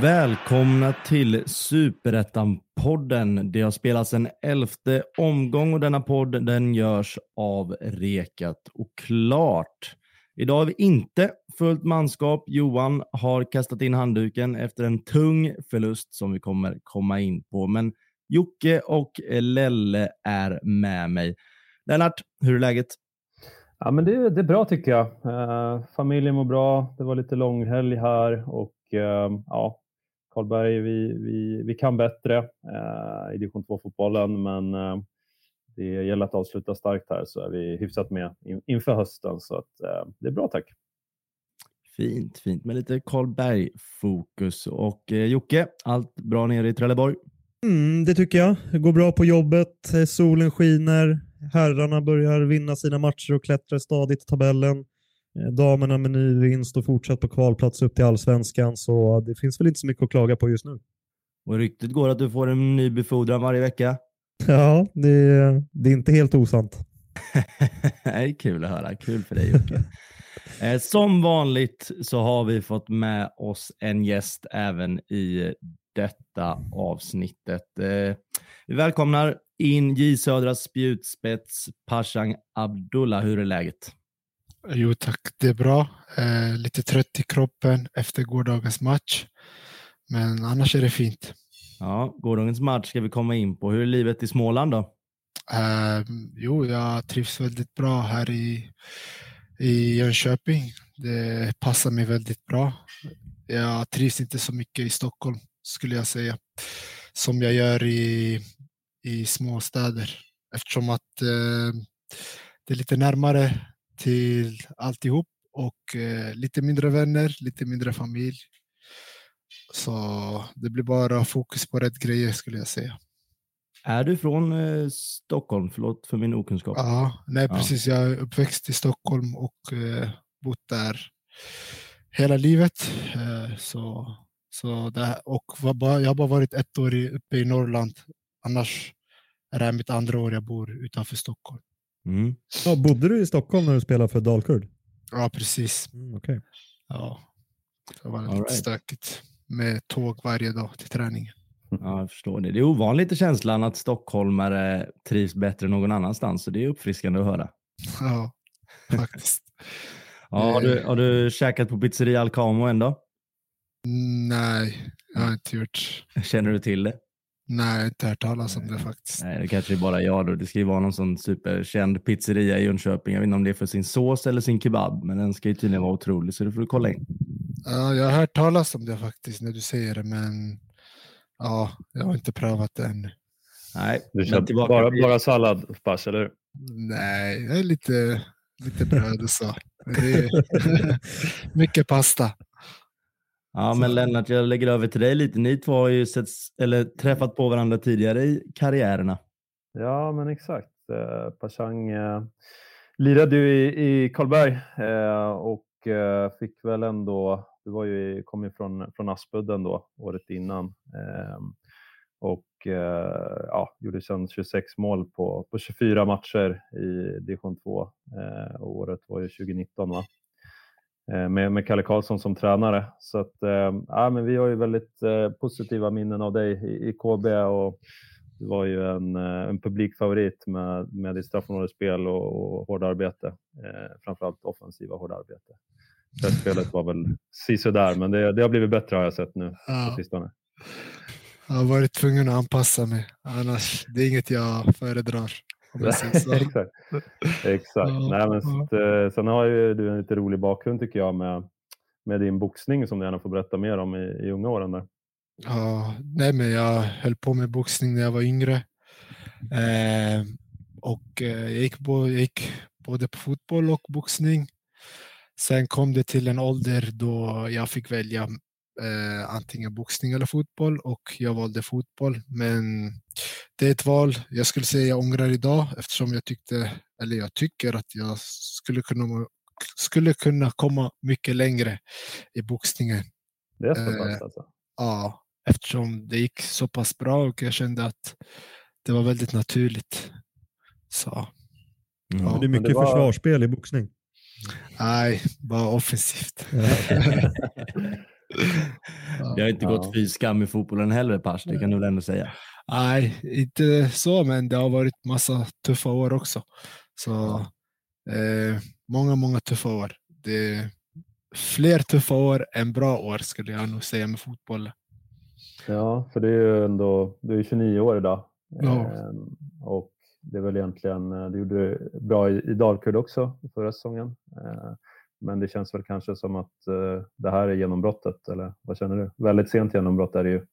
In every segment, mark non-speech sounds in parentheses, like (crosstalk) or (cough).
Välkomna till Superettan-podden. Det har spelats en elfte omgång och denna podd den görs av Rekat och Klart. Idag har vi inte fullt manskap. Johan har kastat in handduken efter en tung förlust som vi kommer komma in på. Men Jocke och Lelle är med mig. Lennart, hur är läget? Ja, men det, det är bra tycker jag. Eh, familjen mår bra. Det var lite långhelg här och eh, ja, Karlberg, vi, vi, vi kan bättre eh, i division 2-fotbollen, men eh, det gäller att avsluta starkt här så är vi hyfsat med in, inför hösten. Så att, eh, det är bra, tack. Fint, fint med lite Karlberg-fokus. Och Jocke, allt bra nere i Trelleborg? Mm, det tycker jag. Det går bra på jobbet. Solen skiner. Herrarna börjar vinna sina matcher och klättrar stadigt i tabellen. Eh, damerna med ny vinst och fortsatt på kvalplats upp till allsvenskan, så det finns väl inte så mycket att klaga på just nu. Och ryktet går att du får en ny befordran varje vecka. (laughs) Ja, det, det är inte helt osant. (laughs) det är kul att höra. Kul för dig Jocke. (laughs) Eh, som vanligt så har vi fått med oss en gäst även i detta avsnittet. Eh, vi välkomnar in J Södras spjutspets Pashang Abdullah. Hur är läget? Jo tack, det är bra. Eh, lite trött i kroppen efter gårdagens match. Men annars är det fint. Ja, gårdagens match ska vi komma in på. Hur är livet i Småland då? Eh, jo, jag trivs väldigt bra här i, i Jönköping. Det passar mig väldigt bra. Jag trivs inte så mycket i Stockholm skulle jag säga. Som jag gör i, i småstäder. Eftersom att eh, det är lite närmare till alltihop och eh, lite mindre vänner, lite mindre familj. Så det blir bara fokus på rätt grejer skulle jag säga. Är du från eh, Stockholm? Förlåt för min okunskap. Ja, nej ja. precis. Jag är uppväxt i Stockholm och eh, bott där hela livet. Eh, så så det, och bara, jag har bara varit ett år i, uppe i Norrland. Annars är det här mitt andra år jag bor utanför Stockholm. Mm. Ja, bodde du i Stockholm när du spelade för Dalkurd? Ja, precis. Mm, okay. Ja, det var lite right. stökigt med tåg varje dag till träningen. Ja, jag förstår det. Det är ovanligt i känslan att stockholmare trivs bättre någon annanstans, så det är uppfriskande att höra. Ja, faktiskt. (laughs) ja, har, du, har du käkat på pizzeria Alcamo ändå? Nej, jag har inte gjort. Känner du till det? Nej, jag har inte hört talas om det faktiskt. Nej, det kanske är bara jag då. Det ska ju vara någon sån superkänd pizzeria i Jönköping. Jag vet inte om det är för sin sås eller sin kebab, men den ska ju tydligen vara otrolig, så det får du kolla in. Ja, jag har hört talas om det faktiskt när du säger det, men ja, jag har inte prövat det ännu. Nej, du kör bara, bara sallad, pass, eller Nej, det är lite, lite bröd och så. (laughs) mycket pasta. Ja, men Lennart, jag lägger över till dig lite. Ni två har ju sett, eller träffat på varandra tidigare i karriärerna. Ja, men exakt. Eh, Pashang eh, lirade ju i, i Karlberg eh, och eh, fick väl ändå, du var ju, kom ju från, från Aspudden då, året innan. Eh, och eh, ja, gjorde sedan 26 mål på, på 24 matcher i division 2. Eh, året var ju 2019 va? Eh, med, med Kalle Karlsson som tränare. Så att, eh, ja, men vi har ju väldigt eh, positiva minnen av dig i, i KB och du var ju en, eh, en publikfavorit med, med ditt straffområdesspel och, och hårda arbete. Eh, framförallt offensiva hårda arbete. Pressspelet var väl sisådär, men det, det har blivit bättre har jag sett nu ja. på sistone. Jag har varit tvungen att anpassa mig, annars det är inget jag föredrar. (laughs) Exakt. Exakt. Ja, Nej, men ja. Eh, sen har ju du en lite rolig bakgrund tycker jag med, med din boxning som du gärna får berätta mer om i, i unga åren. Där. Ja, nej, men jag höll på med boxning när jag var yngre. Eh, och eh, jag, gick på, jag gick både på fotboll och boxning. Sen kom det till en ålder då jag fick välja eh, antingen boxning eller fotboll och jag valde fotboll. Men det är ett val jag skulle säga jag ångrar idag eftersom jag tyckte, eller jag tycker att jag skulle kunna skulle kunna komma mycket längre i boxningen. Det är så Eh, alltså? Ja, eftersom det gick så pass bra och jag kände att det var väldigt naturligt. Så Mm. Ja. Men det är mycket det var- försvarsspel i boxning. Nej, bara offensivt. Det (laughs) har inte Ja. gått fy skam i fotbollen heller Pers, det kan du väl ändå säga. Nej, inte så, men det har varit massa tuffa år också. Så eh, många, många tuffa år. Det är fler tuffa år än bra år skulle jag nog säga med fotbollen. Ja, för det är ju ändå, du är 29 år idag. Ja. Ehm, och det är väl egentligen, eh, det du gjorde det bra i, i Dalkurd också förra säsongen. Eh, men det känns väl kanske som att eh, det här är genombrottet, eller vad känner du? Väldigt sent genombrott är det ju.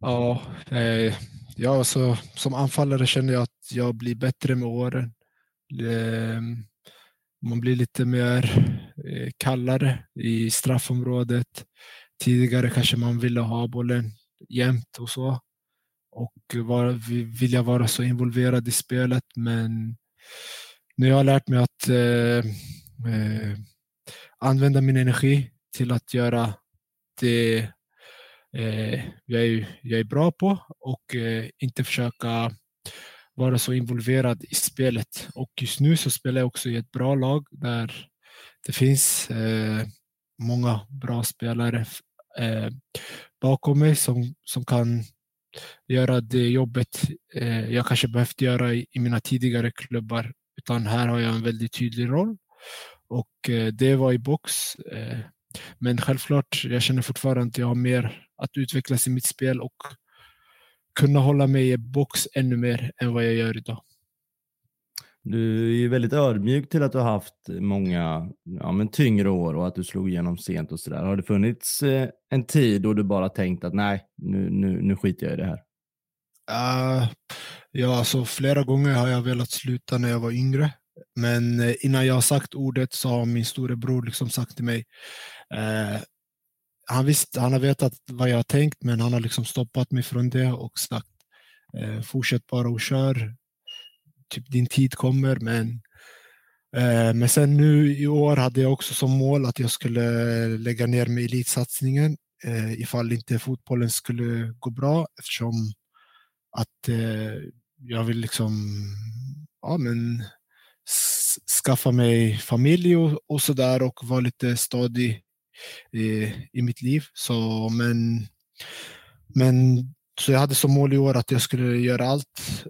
Ja, eh, ja så, som anfallare känner jag att jag blir bättre med åren. Ehm, man blir lite mer kallare i straffområdet. Tidigare kanske man ville ha bollen jämt och så. Och vara, vilja vara så involverad i spelet. Men nu har jag lärt mig att eh, eh, använda min energi till att göra det eh, jag, är, jag är bra på och eh, inte försöka vara så involverad i spelet. Och just nu så spelar jag också i ett bra lag där det finns eh, många bra spelare eh, bakom mig som, som kan göra det jobbet eh, jag kanske behövt göra i, i mina tidigare klubbar. Utan här har jag en väldigt tydlig roll. Och eh, det var i box. Eh, men självklart, jag känner fortfarande att jag har mer att utvecklas i mitt spel och kunna hålla mig i box ännu mer än vad jag gör idag. Du är ju väldigt ödmjuk till att du har haft många ja, men tyngre år och att du slog igenom sent och sådär. Har det funnits eh, en tid då du bara tänkt att nej, nu, nu, nu skiter jag i det här? Uh, ja, alltså flera gånger har jag velat sluta när jag var yngre. Men eh, innan jag har sagt ordet så har min storebror liksom sagt till mig. uh, han, visst, han har vetat vad jag har tänkt men han har liksom stoppat mig från det och sagt eh, fortsätt bara och kör. Typ din tid kommer men eh, men sen nu i år hade jag också som mål att jag skulle lägga ner med elitsatsningen eh, ifall inte fotbollen skulle gå bra eftersom att eh, jag vill liksom ja, men, skaffa mig familj och, och sådär och vara lite stadig i, i mitt liv. Så, men, men, så jag hade som mål i år att jag skulle göra allt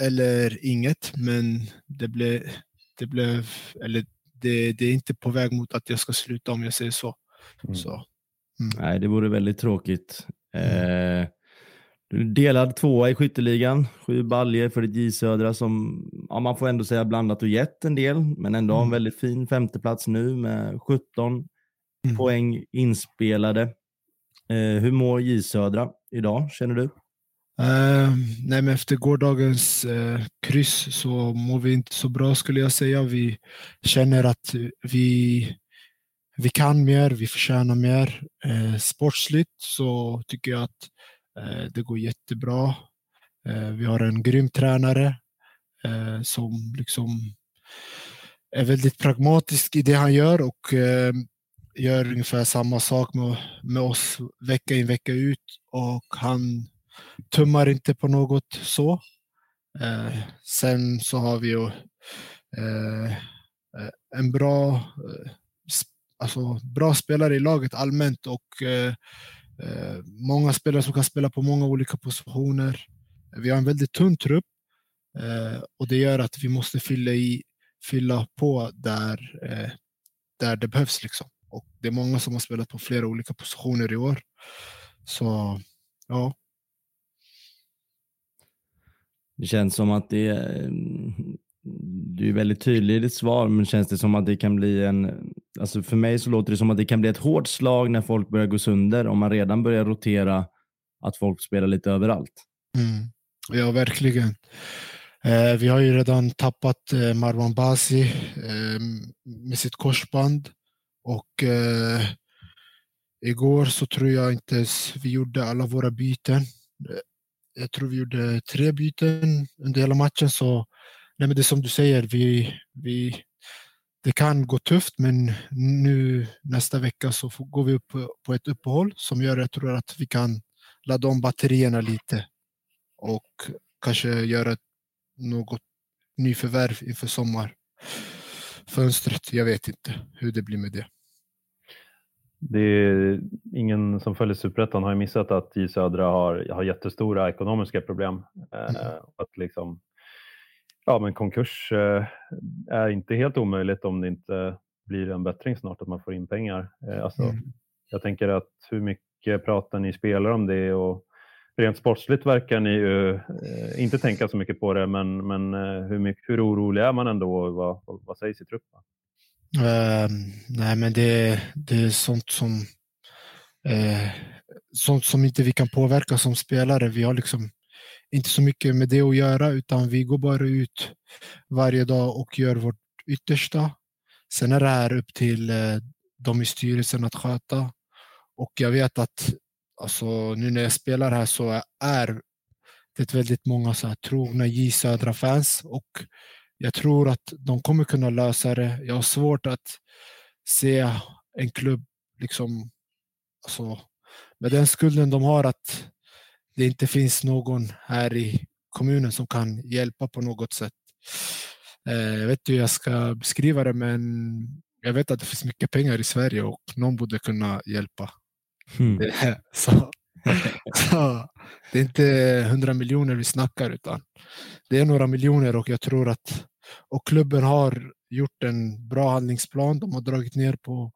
eller inget, men det blev, det blev eller det, det är inte på väg mot att jag ska sluta om jag säger så. Mm. så. Nej, det vore väldigt tråkigt. Eh, du är delad tvåa i skytteligan, sju baljer för ett J Södra som ja, man får ändå säga blandat och gett en del, men ändå har en Mm. väldigt fin femteplats nu med 17 Mm. poäng inspelade. Eh, hur mår J Södra idag, känner du? Eh, nej, men efter gårdagens eh, kryss så mår vi inte så bra skulle jag säga. Vi känner att vi, vi kan mer, vi förtjänar mer. Eh, sportsligt så tycker jag att eh, det går jättebra. Eh, vi har en grym tränare eh, som liksom är väldigt pragmatisk i det han gör och eh, gör ungefär samma sak med, med oss vecka in vecka ut. Och han tummar inte på något så. Eh, sen så har vi ju eh, eh, en bra, eh, alltså bra spelare i laget allmänt och eh, eh, många spelare som kan spela på många olika positioner. Vi har en väldigt tunn trupp och det gör att vi måste fylla, i, fylla på där, där det behövs. Liksom. Och det är många som har spelat på flera olika positioner i år. Så ja, det känns som att det är, eh, du är väldigt tydlig i ditt svar, men känns det som att det kan bli en, alltså för mig så låter det som att det kan bli ett hårt slag när folk börjar gå sönder, om man redan börjar rotera att folk spelar lite överallt. Mm. Ja, verkligen. Eh, vi har ju redan tappat eh, Marwan Basi eh, med sitt korsband och eh, igår så tror jag inte ens vi gjorde alla våra byten. Jag tror vi gjorde tre byten under hela matchen så nej, men det är som du säger, vi, vi, det kan gå tufft, men nu nästa vecka så går vi upp på ett uppehåll som gör jag tror att vi kan ladda om batterierna lite och kanske göra något nyförvärv inför sommarfönstret. Jag vet inte hur det blir med det. Det är ingen som följer Superettan har ju missat att J Södra har, har jättestora ekonomiska problem. Mm. Eh, att liksom, ja, men konkurs eh, är inte helt omöjligt om det inte blir en bättring snart, att man får in pengar. Eh, alltså, mm. Jag tänker att hur mycket pratar ni spelare om det och rent sportsligt verkar ni ju eh, inte tänka så mycket på det, men, men hur, mycket, hur orolig är man ändå vad, vad sägs i truppen? Uh, nej, men det, det är sånt som uh, sånt som inte vi kan påverka som spelare. Vi har liksom inte så mycket med det att göra, utan vi går bara ut varje dag och gör vårt yttersta. Sen är det här upp till eh, uh, de i styrelsen att sköta. Och jag vet att alltså, nu när jag spelar här så är det väldigt många så här trogna J Södra-fans och jag tror att de kommer kunna lösa det. Jag har svårt att se en klubb liksom, alltså, med den skulden de har att det inte finns någon här i kommunen som kan hjälpa på något sätt. Eh, jag vet inte hur jag ska beskriva det, men jag vet att det finns mycket pengar i Sverige och någon borde kunna hjälpa. Mm. Det, (laughs) så, så, det är inte hundra miljoner vi snackar, utan det är några miljoner och jag tror att och klubben har gjort en bra handlingsplan. De har dragit ner på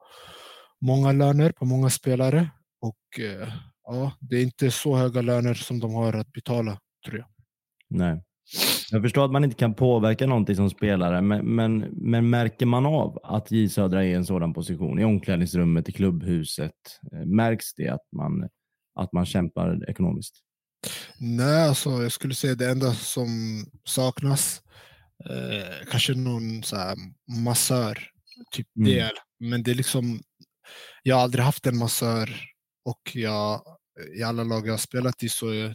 många löner på många spelare och eh, ja, det är inte så höga löner som de har att betala tror jag. Nej. Jag förstår att man inte kan påverka någonting som spelare, men, men, men märker man av att J Södra är i en sådan position i omklädningsrummet, i klubbhuset? Eh, märks det att man, att man kämpar ekonomiskt? Nej, alltså, jag skulle säga det enda som saknas eh, kanske någon så här massör typ mm. del. Men det är liksom, jag har aldrig haft en massör och jag, i alla lag jag har spelat i så är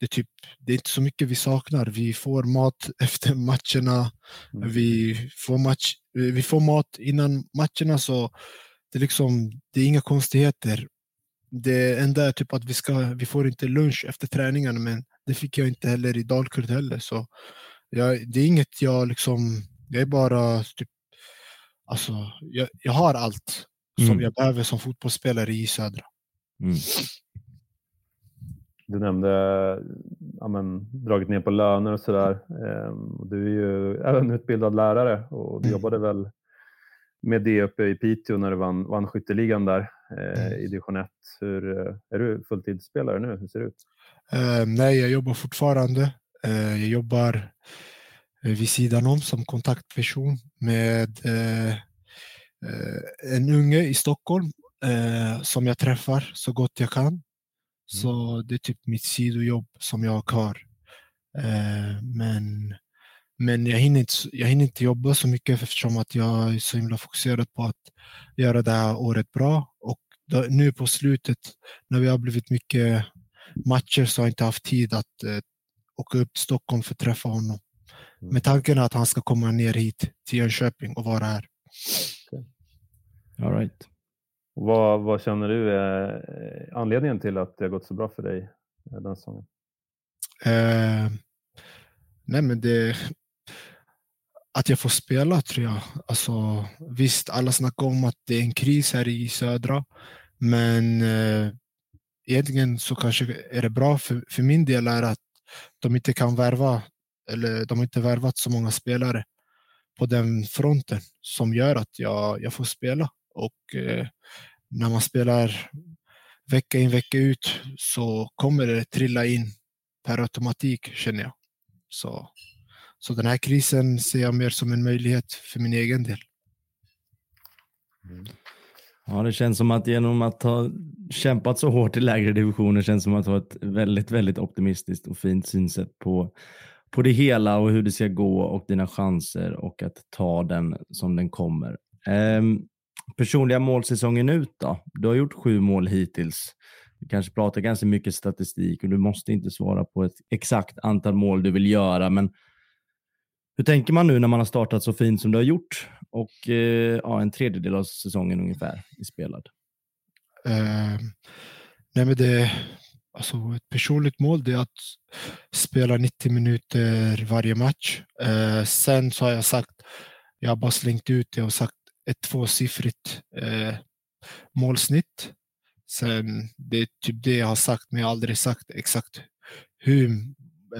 det, typ, det är inte så mycket vi saknar. Vi får mat (laughs) efter matcherna. Mm. Vi, får match, vi får mat innan matcherna så det är, liksom, det är inga konstigheter. Det enda är typ att vi, ska, vi får inte lunch efter träningen men det fick jag inte heller i Dalkurd heller. Så jag, det är inget jag liksom, jag är bara typ, alltså, jag, jag har allt mm. som jag behöver som fotbollsspelare i Södra. Mm. Du nämnde ja, men, dragit ner på löner och sådär. Eh, du är ju även utbildad lärare och du mm. jobbade väl med det uppe i Piteå när du vann, vann skytteligan där eh, mm. i division 1. Hur, eh, är du fulltidsspelare nu? Hur ser det ut? Uh, nej, jag jobbar fortfarande. Uh, jag jobbar uh, vid sidan om som kontaktperson med en unge i Stockholm som jag träffar så gott jag kan. Mm. Så det är typ mitt sidojobb som jag har. men men jag hinner, inte, jag hinner inte jobba så mycket eftersom att jag är så himla fokuserad på att göra det här året bra. Och nu på slutet, när vi har blivit mycket matcher, så har jag inte haft tid att eh, åka upp till Stockholm för att träffa honom. Mm. Med tanken att han ska komma ner hit till Jönköping och vara här. Okay. All right. Vad, vad känner du är anledningen till att det har gått så bra för dig eh, den säsongen? Eh, nej men det, att jag får spela tror jag. Alltså, visst, alla snackar om att det är en kris här i södra, men eh, egentligen så kanske är det bra för, för min del är att de inte kan värva, eller de har inte värvat så många spelare på den fronten som gör att jag, jag får spela. Och eh, när man spelar vecka in vecka ut så kommer det trilla in per automatik känner jag. Så så den här krisen ser jag mer som en möjlighet för min egen del. Mm. Ja, det känns som att genom att ha kämpat så hårt i lägre divisioner känns som att ha ett väldigt, väldigt optimistiskt och fint synsätt på, på det hela och hur det ska gå och dina chanser och att ta den som den kommer. Ehm, personliga målsäsongen ut då? Du har gjort sju mål hittills. Du kanske pratar ganska mycket statistik och du måste inte svara på ett exakt antal mål du vill göra, men hur tänker man nu när man har startat så fint som du har gjort och eh, ja, en tredjedel av säsongen ungefär är spelad? Eh, nej men det, alltså ett personligt mål det är att spela 90 minuter varje match. Eh, sen så har jag sagt, jag har bara slängt ut det och sagt ett tvåsiffrigt eh, målsnitt. Sen det är typ det jag har sagt, men jag har aldrig sagt exakt hur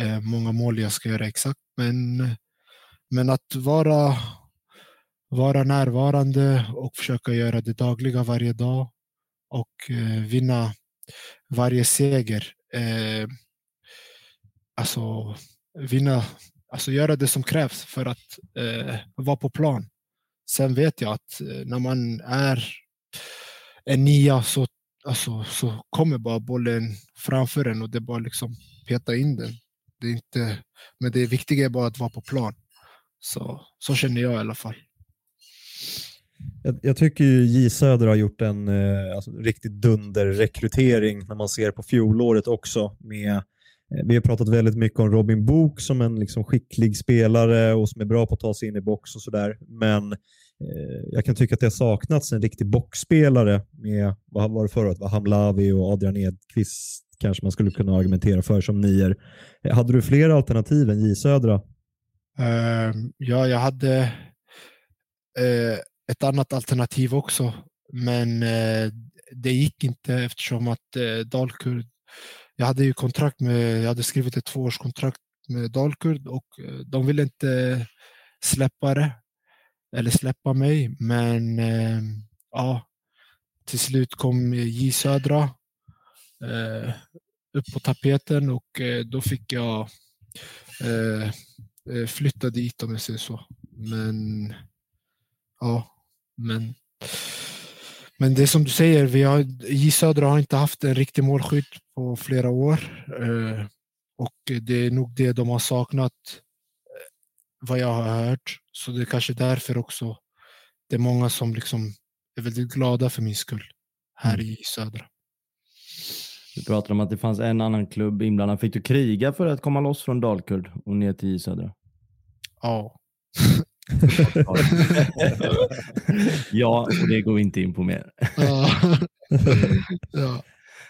eh, många mål jag ska göra exakt. Men, men att vara, vara närvarande och försöka göra det dagliga varje dag och eh, vinna varje seger. Eh, alltså vinna, alltså göra det som krävs för att eh, vara på plan. Sen vet jag att eh, när man är en nia så, alltså, så kommer bara bollen framför en och det är bara liksom peta in den. Det är inte, men det viktiga är bara att vara på plan. Så, så känner jag i alla fall. Jag, jag tycker ju J Söder har gjort en eh, alltså, riktigt dunderrekrytering när man ser på fjolåret också. Med, eh, vi har pratat väldigt mycket om Robin Book som en liksom, skicklig spelare och som är bra på att ta sig in i box och sådär. Men eh, jag kan tycka att det har saknats en riktig boxspelare med, vad var det förra året, Hamlavi och Adrian Edqvist kanske man skulle kunna argumentera för som nior. Hade du fler alternativ än J Södra? Ehm, ja, jag hade eh, ett annat alternativ också, men eh, det gick inte eftersom att eh, Dalkurd, jag hade ju kontrakt med, jag hade skrivit ett tvåårskontrakt med Dalkurd och de ville inte släppa det eller släppa mig, men ehm, ja, till slut kom J Södra upp på tapeten och då fick jag flytta dit om jag säger så. Men ja, men men det är som du säger, vi har, J Södra har inte haft en riktig målskytt på flera år. Eh, och det är nog det de har saknat, eh, vad jag har hört. Så det är kanske därför också det är många som liksom är väldigt glada för min skull här mm. i Södra. Du pratade om att det fanns en annan klubb inblandad. Fick du kriga för att komma loss från Dalkurd och ner till Södra? Ja. (laughs) ja, och det går vi inte in på mer. ja. (laughs) ja.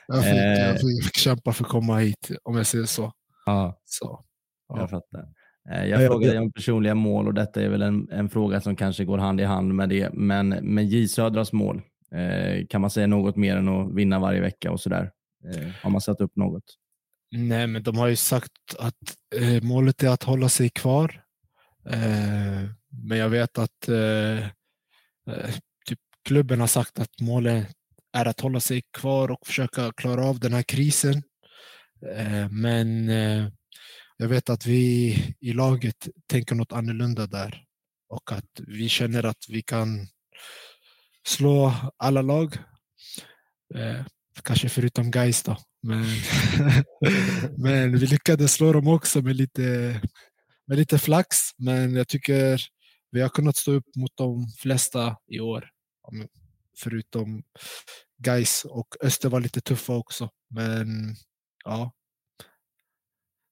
Jag, fick, jag eh. fick kämpa för att komma hit, om jag säger så. Ja, så. Ja. jag fattar. Eh, jag frågade om personliga mål och detta är väl en, en, fråga som kanske går hand i hand med det. Men med J Södras mål, eh, kan man säga något mer än att vinna varje vecka och sådär? Eh, har man satt upp något? Nej, men de har ju sagt att eh, målet är att hålla sig kvar. Eh, men jag vet att eh, eh typ klubben har sagt att målet är att hålla sig kvar och försöka klara av den här krisen. Eh, men eh, jag vet att vi i laget tänker något annorlunda där och att vi känner att vi kan slå alla lag eh, Kanske förutom Gais då. Men, (laughs) men vi lyckades slå dem också med lite, med lite flax. Men jag tycker vi har kunnat stå upp mot de flesta i år. Förutom Gais och Öster var lite tuffa också. Men ja.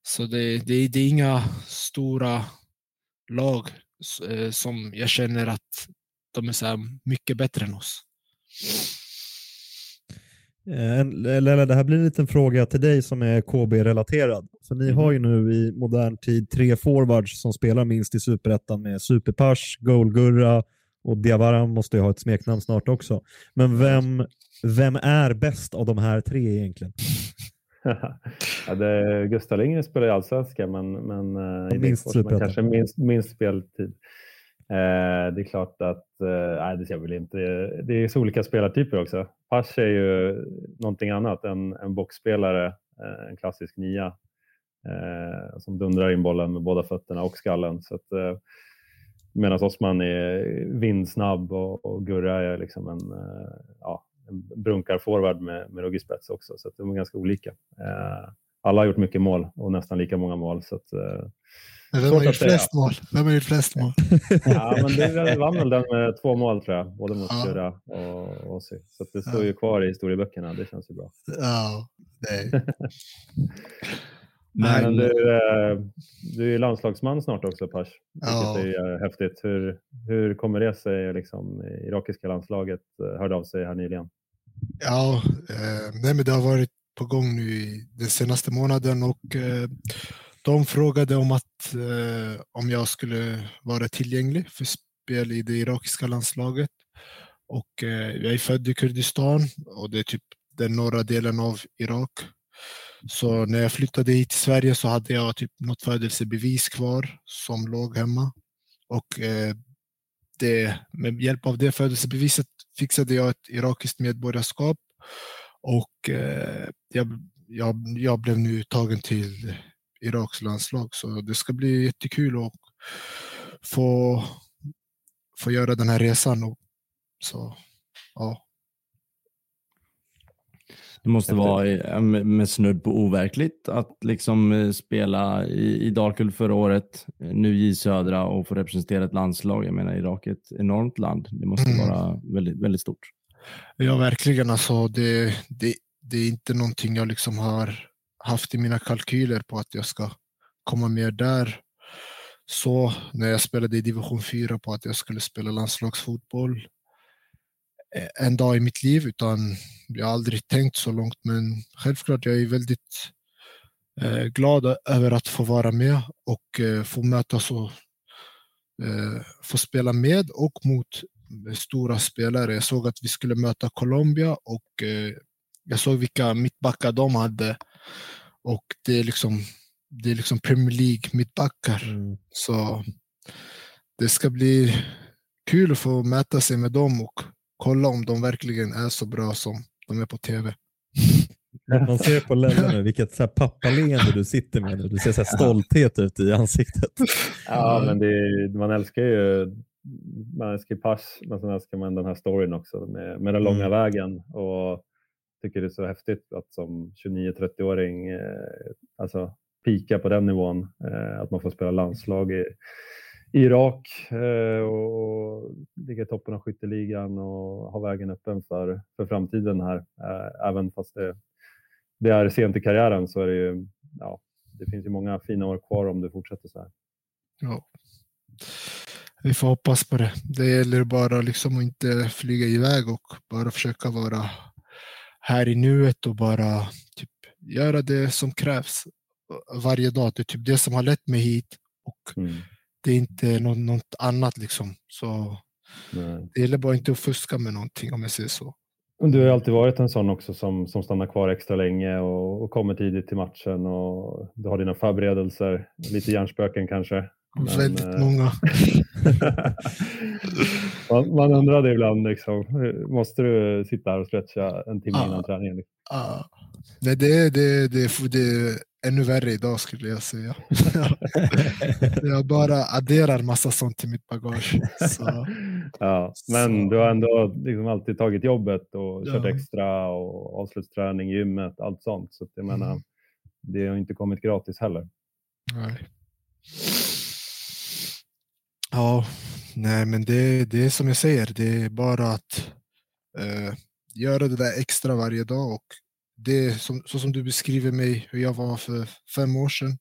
Så det, det, det är inga stora lag eh, som jag känner att de är så mycket bättre än oss. Eller eh, det här blir en liten fråga till dig som är KB-relaterad. För ni mm. har ju nu i modern tid tre forwards som spelar minst i superettan med Superpers, Golgurra och Diawara måste ju ha ett smeknamn snart också. Men vem, vem är bäst av de här tre egentligen? (laughs) ja, det, Gustav Lindgren spelar i allsvenskan men, men eh, minst, kanske minst, minst speltid. Eh, det är klart att, eh, nej det ser väl inte, det är så olika spelartyper också. Pasch är ju någonting annat, en, en boxspelare, eh, en klassisk nia eh, som dundrar in bollen med båda fötterna och skallen. Så att, eh, Medan Osman är vindsnabb och, och Gurra är liksom en, eh, ja, en brunkarforward med, med ruggig spets också, så att de är ganska olika. Eh, alla har gjort mycket mål och nästan lika många mål. Så att, eh, vem har gjort flest mål? Vem har gjort flest mål? (laughs) ja, men det vann väl den med två mål tror jag, både mot Skurra och Ossi. Så det står ja. ju kvar i historieböckerna, det känns ju bra. Ja, (laughs) nej. Men Men du, eh, du är landslagsman snart också Ja. vilket är eh, häftigt. Hur, hur kommer det sig? Liksom, irakiska landslaget eh, hörde av sig här nyligen. Ja, eh, nej, men det har varit på gång nu i den senaste månaden och eh, de frågade om att eh, om jag skulle vara tillgänglig för spel i det irakiska landslaget. Och eh, jag är född i Kurdistan och det är typ den norra delen av Irak. Så när jag flyttade hit till Sverige så hade jag typ något födelsebevis kvar som låg hemma. Och eh, det, med hjälp av det födelsebeviset fixade jag ett irakiskt medborgarskap och eh, jag, jag, jag blev nu tagen till Iraks landslag så det ska bli jättekul att få, få göra den här resan. Och, så, ja. det måste vara med snudd på overkligt att liksom eh, spela i, i Dalkurd förra året, eh, nu i Södra och få representera ett landslag. Jag menar Irak är ett enormt land. Det måste Mm. vara väldigt, väldigt stort. Ja, verkligen. Alltså, det, det, det är inte någonting jag liksom har haft i mina kalkyler på att jag ska komma med där. Så när jag spelade i division 4 på att jag skulle spela landslagsfotboll eh, en dag i mitt liv, utan jag har aldrig tänkt så långt. Men självklart, jag är väldigt eh, glad över att få vara med och eh, få mötas och eh, få spela med och mot eh, stora spelare. Jag såg att vi skulle möta Colombia och eh, jag såg vilka mittbackar de hade. Och det är liksom, det är liksom Premier League mittbackar. Mm. Så det ska bli kul att få mäta sig med dem och kolla om de verkligen är så bra som de är på tv. (laughs) Man ser på Lelle nu vilket så här pappaleende du sitter med nu. Du ser så här stolthet ut i ansiktet. Ja, men det, är- man älskar ju man älskar pass, men sen älskar man den här storyn också med, med den långa Mm. vägen. Och tycker det är så häftigt att som 29-30-åring eh, alltså, pika på den nivån. Eh, att man får spela landslag i, i Irak eh, och ligga i toppen av skytteligan och ha vägen öppen för, för framtiden här. Eh, även fast det, det är sent i karriären så är det ju, ja, det finns ju många fina år kvar om du fortsätter så här. Ja. Vi får hoppas på det. Det gäller bara liksom att inte flyga iväg och bara försöka vara här i nuet och bara typ, göra det som krävs varje dag. Det är typ det som har lett mig hit och Mm. det är inte något, något annat liksom. Så Nej. det gäller bara inte att fuska med någonting om jag säger så. Du har alltid varit en sån också som, som stannar kvar extra länge och, och kommer tidigt till matchen och du har dina förberedelser, lite hjärnspöken kanske. Men, Väldigt eh, många. (laughs) man, man undrade ibland, liksom, måste du sitta här och stretcha en timme Ja. innan träningen? Liksom? Ah. Nej, det, det, det, det är ännu värre idag skulle jag säga. (laughs) jag bara adderar massa sånt till mitt bagage. Så, Ja, men Så- du har ändå liksom alltid tagit jobbet och kört Ja. extra och avslutsträning, gymmet, allt sånt. Så jag menar, Mm. det har inte kommit gratis heller. nej. Ja, nej men det, det är som jag säger, det är bara att eh, göra det där extra varje dag och det som, så som du beskriver mig, hur jag var för fem år sedan,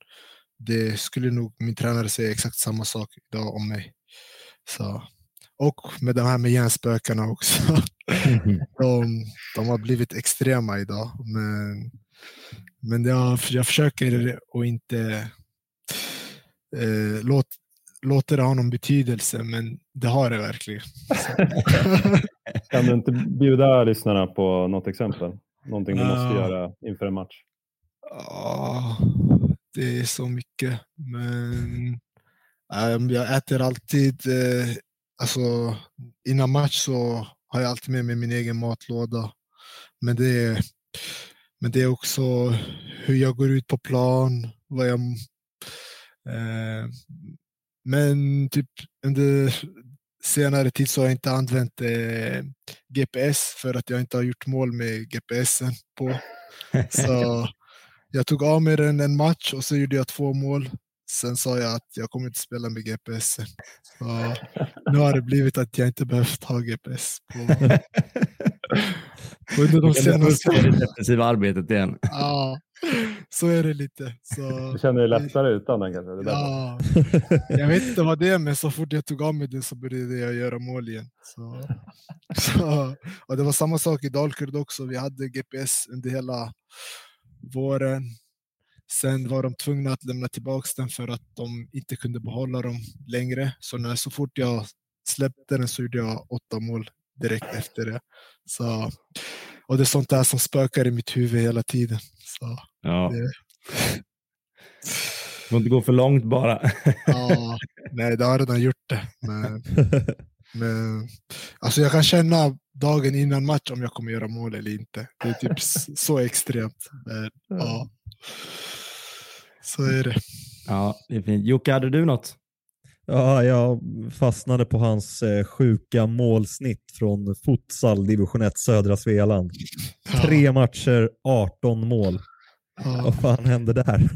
det skulle nog min tränare säga exakt samma sak idag om mig. Så, och med de här med hjärnspökena också. (laughs) de, de har blivit extrema idag. Men, men jag, jag försöker att inte eh, låt, låta det ha någon betydelse, men det har det verkligen. (laughs) Kan du inte bjuda lyssnarna på något exempel? Någonting du måste Ja. göra inför en match? Ja, det är så mycket. Men ehm, jag äter alltid, eh, alltså innan match så har jag alltid med mig min egen matlåda. Men det är, men det är också hur jag går ut på plan, vad jag... Eh, men typ under senare tid så har jag inte använt eh, GPS för att jag inte har gjort mål med GPSen på. (laughs) Så jag tog av mig den en match och så gjorde jag två mål. Sen sa jag att jag kommer inte spela med GPS. Så nu har det blivit att jag inte behövt ha GPS. På (laughs) under de senaste... det defensiva arbetet igen. Ja. så är det lite. Så, Du känner dig lättare utan den kanske? Ja, jag vet inte vad det är, men så fort jag tog av mig det så började jag göra mål igen. Så, så, och det var samma sak i Dalkurd också. Vi hade GPS under hela våren. Sen var de tvungna att lämna tillbaka den för att de inte kunde behålla dem längre. Så när, så fort jag släppte den så gjorde jag åtta mål direkt efter det. Så, och det är sånt där som spökar i mitt huvud hela tiden. Så, Ja. det, får inte gå för långt bara. ja, nej, det har redan gjort det. Men, men, alltså jag kan känna dagen innan match om jag kommer göra mål eller inte. Det är typ så extremt. Men, ja. Så är det. ja, det är fint. Jocke, hade du något? Ja, jag fastnade på hans eh, sjuka målsnitt från futsal division 1 södra Svealand. Tre matcher, 18 mål. Ja. Vad fan hände där?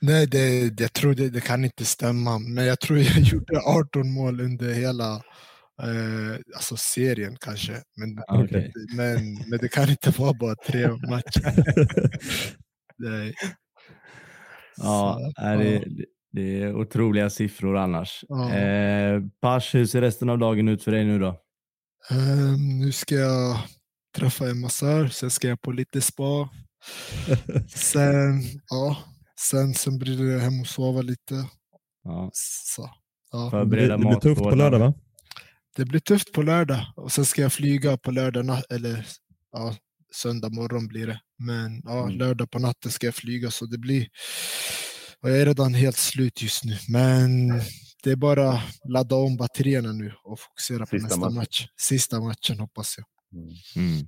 Nej, det, det, jag tror det, det kan inte stämma. Men jag tror jag (laughs) gjorde 18 mål under hela eh, alltså serien kanske. Men, Okej. men, men det kan inte vara bara tre matcher. (laughs) Nej. Ja, Så, är det, det är otroliga siffror annars. Ja. Eh, Pasch, hur ser resten av dagen ut för dig nu då? Ehm, nu ska jag träffa en massör, sen ska jag på lite spa. (laughs) Sen, ja, sen, sen blir det hem och sova lite. Ja, Så, ja. förbereda det blir tufft på lördag va? Det blir tufft på lördag och sen ska jag flyga på lördag eller ja, söndag morgon blir det. Men ja, Mm. lördag på natten ska jag flyga så det blir, och jag är redan helt slut just nu. Men det är bara ladda om batterierna nu och fokusera på Sista nästa matchen. match. Sista matchen hoppas jag. Mm.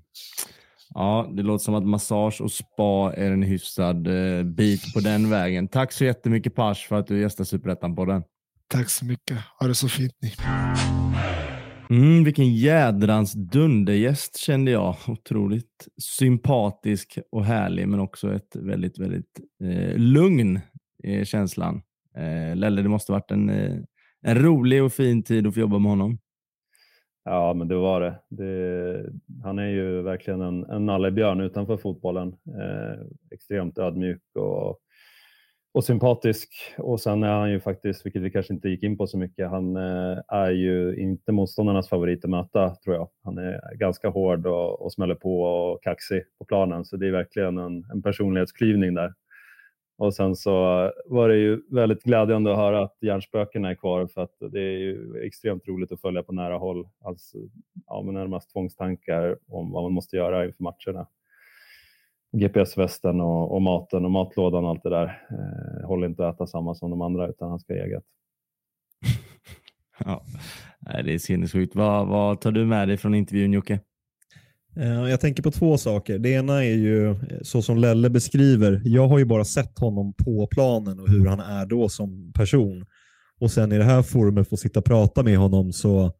Ja, det låter som att massage och spa är en hyfsad eh, bit på den vägen. Tack så jättemycket Pasch för att du gästade Superettan på den. Tack så mycket. Ha det så fint ni. Mm, vilken jädrans dundergäst kände jag. Otroligt sympatisk och härlig, men också ett väldigt, väldigt eh, lugn är känslan. Eh, Lelle, det måste varit en, eh, en rolig och fin tid att få jobba med honom. Ja, men det var det. det han är ju verkligen en, en nallebjörn utanför fotbollen. Eh, extremt ödmjuk och, och sympatisk. Och sen är han ju faktiskt, vilket vi kanske inte gick in på så mycket, han eh, är ju inte motståndarnas favorit att möta, tror jag. Han är ganska hård och, och smäller på och kaxig på planen, så det är verkligen en, en personlighetsklyvning där. Och sen så var det ju väldigt glädjande att höra att hjärnspökena är kvar för att det är ju extremt roligt att följa på nära håll. Alltså, ja, men närmast tvångstankar om vad man måste göra inför matcherna. GPS-västen och, och maten och matlådan och allt det där. Eh, håller inte att äta samma som de andra utan han ska ha eget. (laughs) Ja, det är sinnessjukt. Vad, vad tar du med dig från intervjun Jocke? Eh, Jag tänker på två saker. Det ena är ju eh, så som Lelle beskriver. Jag har ju bara sett honom på planen och hur han är då som person. Och sen i det här forumet få sitta och prata med honom så,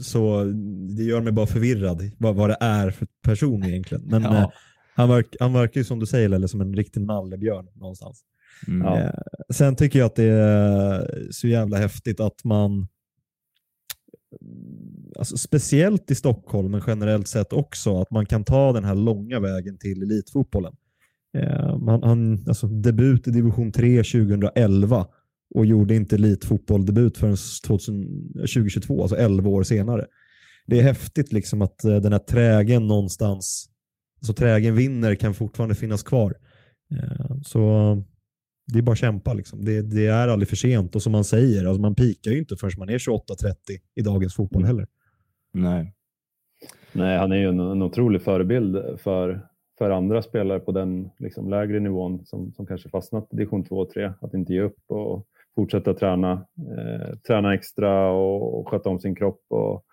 så det gör mig bara förvirrad vad, vad det är för person egentligen. Men (laughs) Ja. eh, han, verk, han verkar ju som du säger Lelle som en riktig nallebjörn någonstans. Mm. Eh, Sen tycker jag att det är så jävla häftigt att man, alltså speciellt i Stockholm, men generellt sett också, att man kan ta den här långa vägen till elitfotbollen. Eh, man, han, alltså, debut i division 3 2011 och gjorde inte elitfotboll-debut förrän 2022, eh, alltså 11 år senare. Det är häftigt liksom att eh, den här trägen någonstans, alltså trägen vinner kan fortfarande finnas kvar. Eh, så det är bara att kämpa. Liksom. Det, det är aldrig för sent och som man säger, alltså man pikar ju inte förrän man är 28-30 i dagens fotboll heller. Nej. Nej, han är ju en, en otrolig förebild för, för andra spelare på den liksom, lägre nivån som, som kanske fastnat i division 2 och 3. Att inte ge upp och fortsätta träna, eh, träna extra och, och sköta om sin kropp. Och,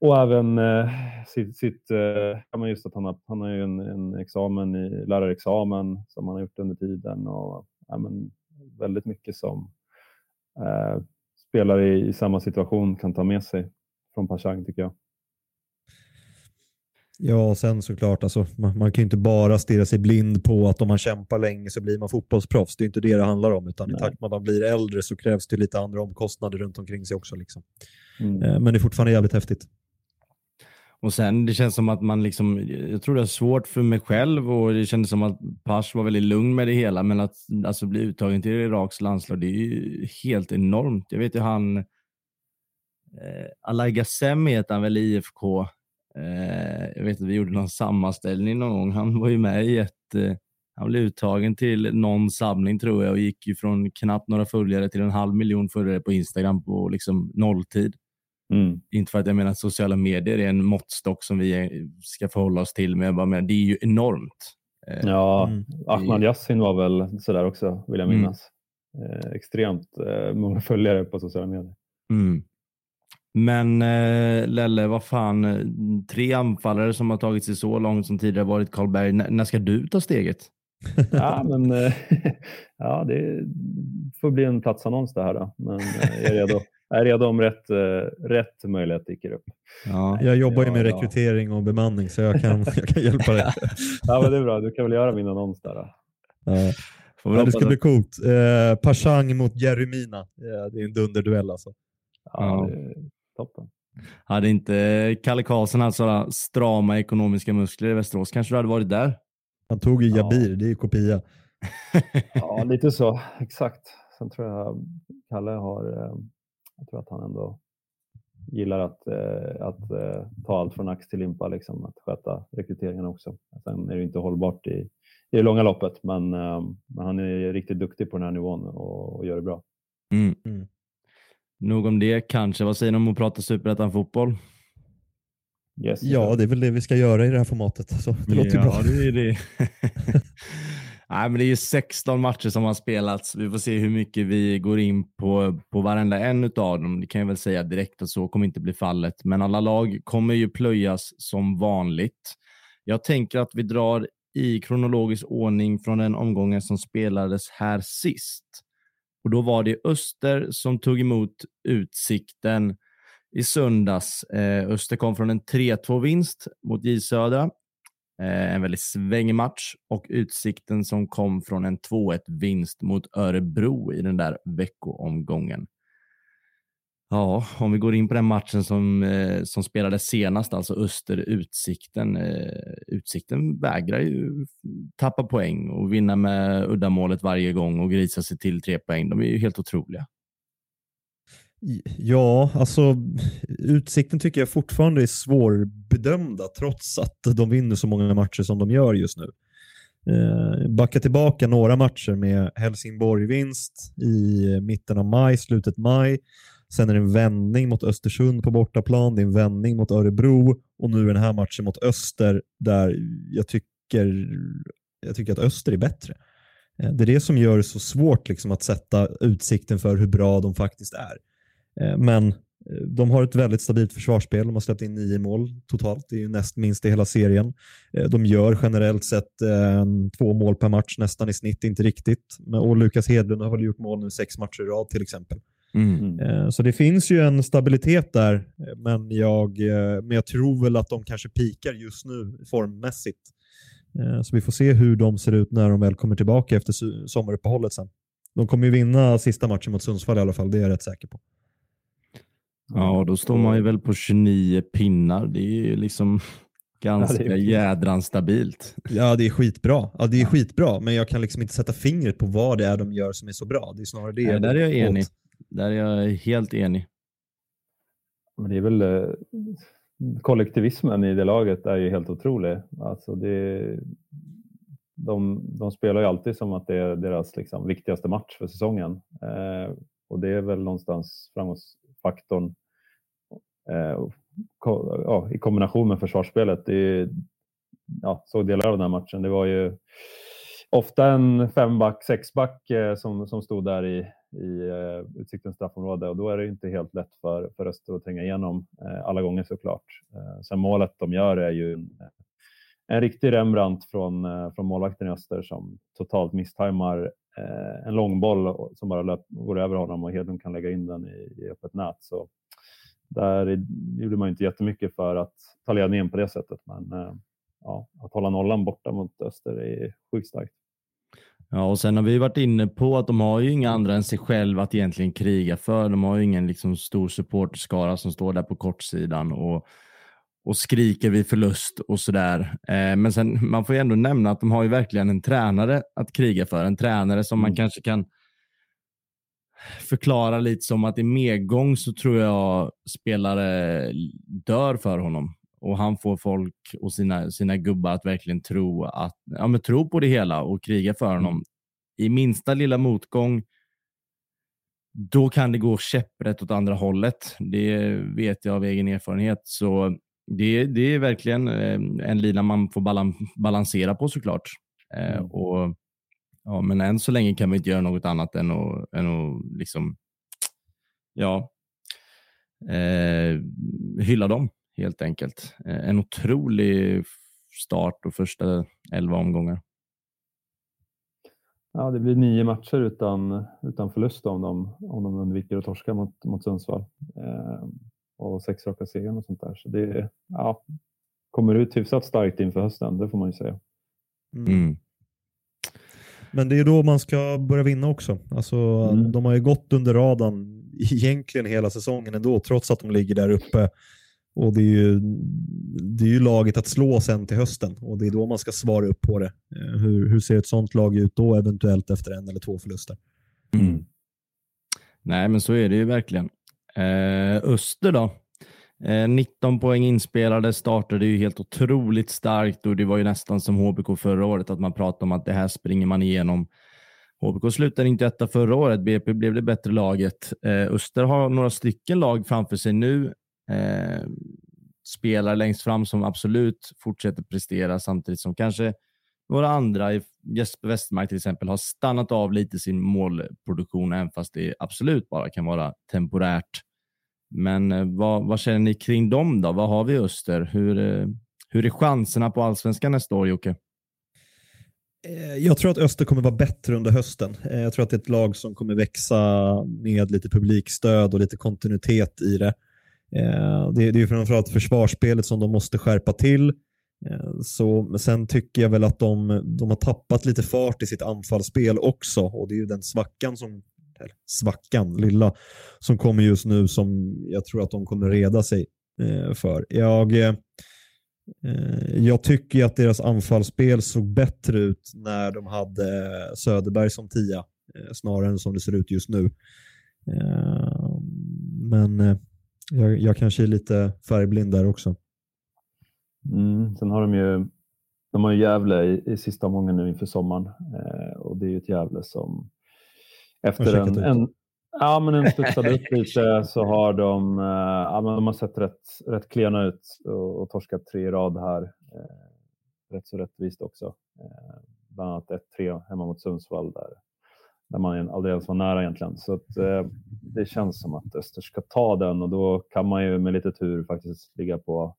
och även eh, sitt, sitt eh, just att han har, han har ju en, en examen i lärarexamen som han har gjort under tiden och ja, men väldigt mycket som eh, spelare i, i samma situation kan ta med sig från Pashang tycker jag. Ja, och sen såklart, alltså, man, man kan ju inte bara stirra sig blind på att om man kämpar länge så blir man fotbollsproffs. Det är inte det det handlar om, utan i Nej. takt med att man blir äldre så krävs det lite andra omkostnader runt omkring sig också. Liksom. Mm. Eh, Men det är fortfarande jävligt häftigt. Och sen det känns som att man liksom, jag tror det är svårt för mig själv och det kändes som att Pasch var väldigt lugn med det hela, men att alltså, bli uttagen till Iraks landslag, det är ju helt enormt. Jag vet ju han, eh, Alay Gassem heter han väl i IFK. Eh, jag vet att vi gjorde någon sammanställning någon gång. Han var ju med i ett, eh, han blev uttagen till någon samling tror jag och gick ju från knappt några följare till en halv miljon följare på Instagram på liksom nolltid. Mm. Inte för att jag menar att sociala medier är en måttstock som vi ska förhålla oss till, men jag bara menar, det är ju enormt. Ja, mm. Ahmad Yassin var väl sådär också, vill jag mm. minnas. Mm. Eh, extremt eh, många följare på sociala medier. Mm. Men eh, Lelle, vad fan, tre anfallare som har tagit sig så långt som tidigare varit Karlberg. N när ska du ta steget? (laughs) ja, men eh, (laughs) ja, det får bli en platsannons det här då, men jag är redo är redo om rätt, rätt möjlighet dyker upp. Ja, jag jobbar ju med ja, rekrytering och bemanning så jag kan, (laughs) jag kan hjälpa dig. ja, men det är bra. Du kan väl göra min annons där. Då. Ja. Ja, det ska bli coolt. Eh, Pashang mot Jeremina. Ja, det är en dunderduell alltså. Ja, det toppen. Hade inte Kalle Karlsson haft sådana strama ekonomiska muskler i Västerås kanske du hade varit där? Han tog ju Jabir, det är ju kopia. (laughs) ja, lite så. Exakt. Sen tror jag Kalle har eh, jag tror att han ändå gillar att, eh, att eh, ta allt från ax till limpa, liksom, att sköta rekryteringen också. Sen är det inte hållbart i, i det långa loppet, men, eh, men han är riktigt duktig på den här nivån och, och gör det bra. Mm. Nog om det kanske. Vad säger ni om att prata superettan-fotboll? Yes, ja, det är väl det vi ska göra i det här formatet. Så det låter ja, bra. Det är det. (laughs) Nej, men det är ju 16 matcher som har spelats. Vi får se hur mycket vi går in på, på varenda en av dem. Det kan jag väl säga direkt att så kommer inte bli fallet. Men alla lag kommer ju plöjas som vanligt. Jag tänker att vi drar i kronologisk ordning från den omgången som spelades här sist. Och Då var det Öster som tog emot Utsikten i söndags. Eh, Öster kom från en 3-2-vinst mot J Södra Eh, en väldigt svängig match och Utsikten som kom från en 2-1 vinst mot Örebro i den där veckoomgången. Ja, om vi går in på den matchen som, eh, som spelades senast, alltså Öster-Utsikten. Eh, Utsikten vägrar ju tappa poäng och vinna med uddamålet varje gång och grisa sig till tre poäng. De är ju helt otroliga. Ja, alltså Utsikten tycker jag fortfarande är svårbedömda trots att de vinner så många matcher som de gör just nu. Eh, backa tillbaka några matcher med Helsingborg-vinst i mitten av maj, slutet maj. Sen är det en vändning mot Östersund på bortaplan, det är en vändning mot Örebro och nu är den här matchen mot Öster där jag tycker, jag tycker att Öster är bättre. Eh, det är det som gör det så svårt liksom, att sätta utsikten för hur bra de faktiskt är. Eh, men eh, de har ett väldigt stabilt försvarsspel. De har släppt in nio mål totalt. Det är näst minst i hela serien. De gör generellt sett två mål per match nästan i snitt, inte riktigt. Och Lukas Hedlund har väl gjort mål nu sex matcher i rad till exempel. Mm. mm. Så det finns ju en stabilitet där, men jag, men jag tror väl att de kanske pikar just nu formmässigt. Så vi får se hur de ser ut när de väl kommer tillbaka efter sommaruppehållet sen. De kommer ju vinna sista matchen mot Sundsvall i alla fall, det är jag rätt säker på. Ja, då står man ju väl på 29 pinnar. Det är ju liksom (laughs) ganska ja, jädran stabilt. Ja, det är skitbra. Ja, det är skitbra, men jag kan liksom inte sätta fingret på vad det är de gör som är så bra. Det är snarare det. Nej, där är jag enig. Där är jag helt enig. Men det är väl eh, kollektivismen i det laget är ju helt otrolig. Alltså det, de, de spelar ju alltid som att det är deras liksom, viktigaste match för säsongen. Eh, och det är väl någonstans framgångsfaktorn Eh, ja, i kombination med försvarsspelet. Det ja, såg delar av den här matchen. Det var ju ofta en femback, sexback eh, som, som stod där i, i eh, uh, Utsiktens straffområde och då är det inte helt lätt för, för Öster att tränga igenom eh, alla gånger såklart. Eh, sen målet de gör är ju en, en riktig Rembrandt från, från målvakten i Öster som totalt misstajmar en långboll som bara löp, går över honom och Hedlund kan lägga in den i, i öppet nät. Så där gjorde man inte jättemycket för att ta ledningen på det sättet. Men ja, att hålla nollan borta mot Öster är sjukt starkt. Ja, och sen har vi varit inne på att de har ju inga andra än sig själva att egentligen kriga för. De har ju ingen liksom stor supporterskara som står där på kortsidan och, och skriker vid förlust och sådär. Eh, men sen, man får ju ändå nämna att de har ju verkligen en tränare att kriga för. En tränare som man Mm. kanske kan förklara lite som att i medgång så tror jag spelare dör för honom. Och han får folk och sina, sina gubbar att verkligen tro, att, ja, men tro på det hela och kriga för honom. I minsta lilla motgång, då kan det gå käpprätt åt andra hållet. Det vet jag av egen erfarenhet. Så det, det är verkligen eh, en lina man får balan, balansera på såklart. Eh, Mm. och, ja, men än så länge kan vi inte göra något annat än att, än att liksom, ja, eh, hylla dem helt enkelt. Eh, en otrolig start och första elva omgångar. Ja, det blir nio matcher utan, utan förlust om de, om de undviker att torska mot, mot Sundsvall. Eh, och sex raka segrar och sånt där. Så det ja, kommer ut hyfsat starkt inför hösten, det får man ju säga. Mm. Men det är då man ska börja vinna också. Alltså, Mm. De har ju gått under radarn egentligen hela säsongen ändå, trots att de ligger där uppe. Och det är ju, det är ju laget att slå sen till hösten och det är då man ska svara upp på det. Eh, hur, hur ser ett sånt lag ut då eventuellt efter en eller två förluster? Mm. Nej, men så är det ju verkligen. Eh, Öster då? Eh, 19 poäng inspelade, startade ju helt otroligt starkt och det var ju nästan som HBK förra året, att man pratade om att det här springer man igenom. HBK slutade inte etta förra året, BP blev det bättre laget. Eh, Öster har några stycken lag framför sig nu. Eh, spelar längst fram som absolut fortsätter prestera samtidigt som kanske några andra, Jesper Westermark till exempel, har stannat av lite sin målproduktion, även fast det absolut bara kan vara temporärt. Men eh, vad, vad känner ni kring dem då? Vad har vi i Öster? Hur, eh, hur är chanserna på allsvenskan nästa år, Jocke? Eh, jag tror att Öster kommer vara bättre under hösten. Jag tror att det är ett lag som kommer växa med lite publikstöd och lite kontinuitet i det. Eh, det är ju framförallt försvarsspelet som de måste skärpa till. Eh, så, men sen tycker jag väl att de, de har tappat lite fart i sitt anfallsspel också och det är ju den svackan som eller svackan, lilla, som kommer just nu som jag tror att de kommer reda sig eh, för. Jag, Jag tycker att deras anfallsspel såg bättre ut när de hade Söderberg som tia, snarare än som det ser ut just nu. Men jag, jag kanske är lite färgblind där också. Mm. Sen har de ju de har ju Gävle i, i sista omgången nu inför sommaren eh, och det är ju ett Gävle som efter en, en, ja, men en studsade upp (laughs) lite så har de, eh, ja, men de har sett rätt, rätt klena ut och, och torskat tre i rad här. Eh, rätt så rättvist också. Eh, bland annat 1-3 hemma mot Sundsvall där, där man aldrig ens var nära egentligen. Så att, eh, det känns som att Öster ska ta den och då kan man ju med lite tur faktiskt ligga på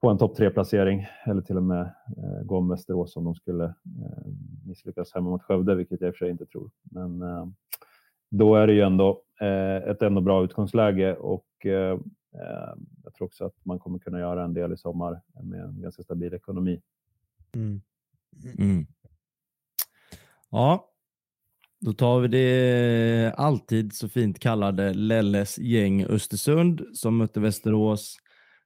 på en topp tre-placering eller till och med eh, gå om Västerås om de skulle eh, misslyckas hemma mot Skövde, vilket jag i och för sig inte tror. Men eh, då är det ju ändå eh, ett ändå bra utgångsläge och eh, eh, jag tror också att man kommer kunna göra en del i sommar med en ganska stabil ekonomi. Mm. Mm. Ja, då tar vi det alltid så fint kallade Lelles gäng Östersund som mötte Västerås.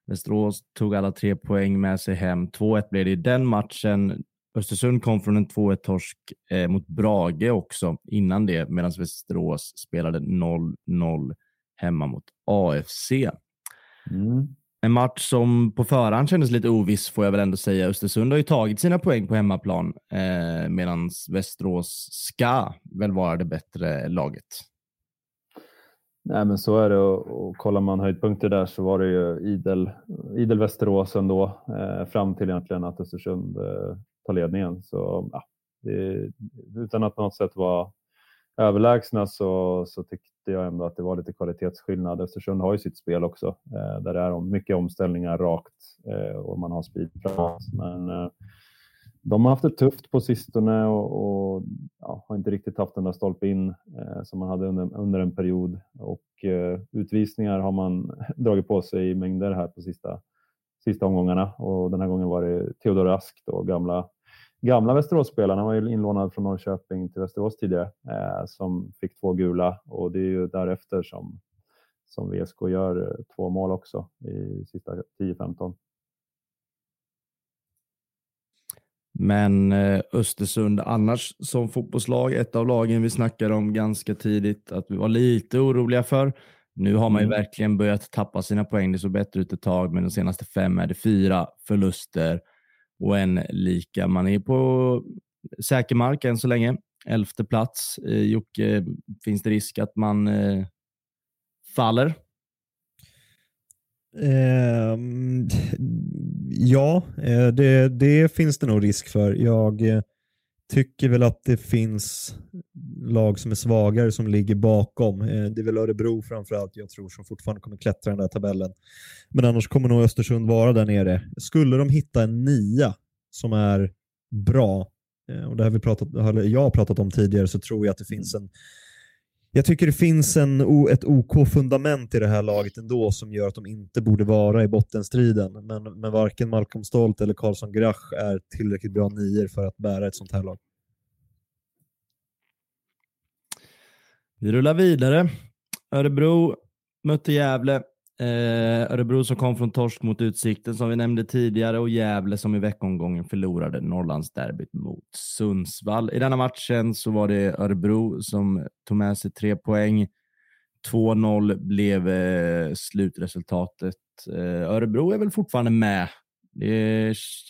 Västerås tog alla tre poäng med sig hem. 2-1 blev det i den matchen. Östersund kom från en 2-1-torsk eh, mot Brage också innan det, medan Västerås spelade 0-0 hemma mot AFC. Mm. En match som på förhand kändes lite oviss får jag väl ändå säga. Östersund har ju tagit sina poäng på hemmaplan eh, medan Västerås ska väl vara det bättre laget. Nej, men så är det och, och kollar man höjdpunkter där så var det ju idel, idel Västerås ändå eh, fram till egentligen att Östersund eh, tar ledningen. Så ja, det, utan att på något sätt vara överlägsna så, så tyckte jag ändå att det var lite kvalitetsskillnad. Östersund har ju sitt spel också eh, där det är mycket omställningar rakt eh, och man har speed framåt. Men eh, de har haft det tufft på sistone och, och ja, har inte riktigt haft den där stolpe in eh, som man hade under, under en period. Och eh, utvisningar har man (laughs) dragit på sig i mängder här på sista, sista omgångarna. Och den här gången var det Theodor Ask, då, gamla, gamla Västeråsspelaren. Han var ju inlånad från Norrköping till Västerås tidigare, eh, som fick två gula. Och det är ju därefter som, som VSK gör två mål också i sista 10-15. Men eh, Östersund annars som fotbollslag, ett av lagen vi snackade om ganska tidigt att vi var lite oroliga för. Nu har man ju mm. verkligen börjat tappa sina poäng. Det såg bättre ut ett tag, men de senaste fem är det fyra förluster och en lika. Man är på säker mark än så länge. Elfte plats. Eh, Jocke, finns det risk att man eh, faller? Ehm, eh, ja, det, det, finns det nog risk för. Jag eh, tycker väl att det finns lag som är svagare som ligger bakom. Eh, det är väl Örebro framförallt jag tror som fortfarande kommer klättra den där tabellen. Men annars kommer nog Östersund vara där nere. Skulle de hitta en nia som är bra, och det har vi pratat, jag har pratat om tidigare, så tror jag att det finns en jag tycker det finns en, ett OK-fundament i det här laget ändå som gör att de inte borde vara i bottenstriden. Men, men varken Malcolm Stolt eller Karlsson Grach är tillräckligt bra nior för att bära ett sånt här lag. Vi rullar vidare. Örebro mötte Gävle Eh, Örebro som kom från torsk mot Utsikten som vi nämnde tidigare och Gävle som i veckomgången förlorade Norrlandsderbyt mot Sundsvall. I denna matchen så var det Örebro som tog med sig tre poäng. 2-0 blev eh, slutresultatet. Eh, Örebro är väl fortfarande med. Det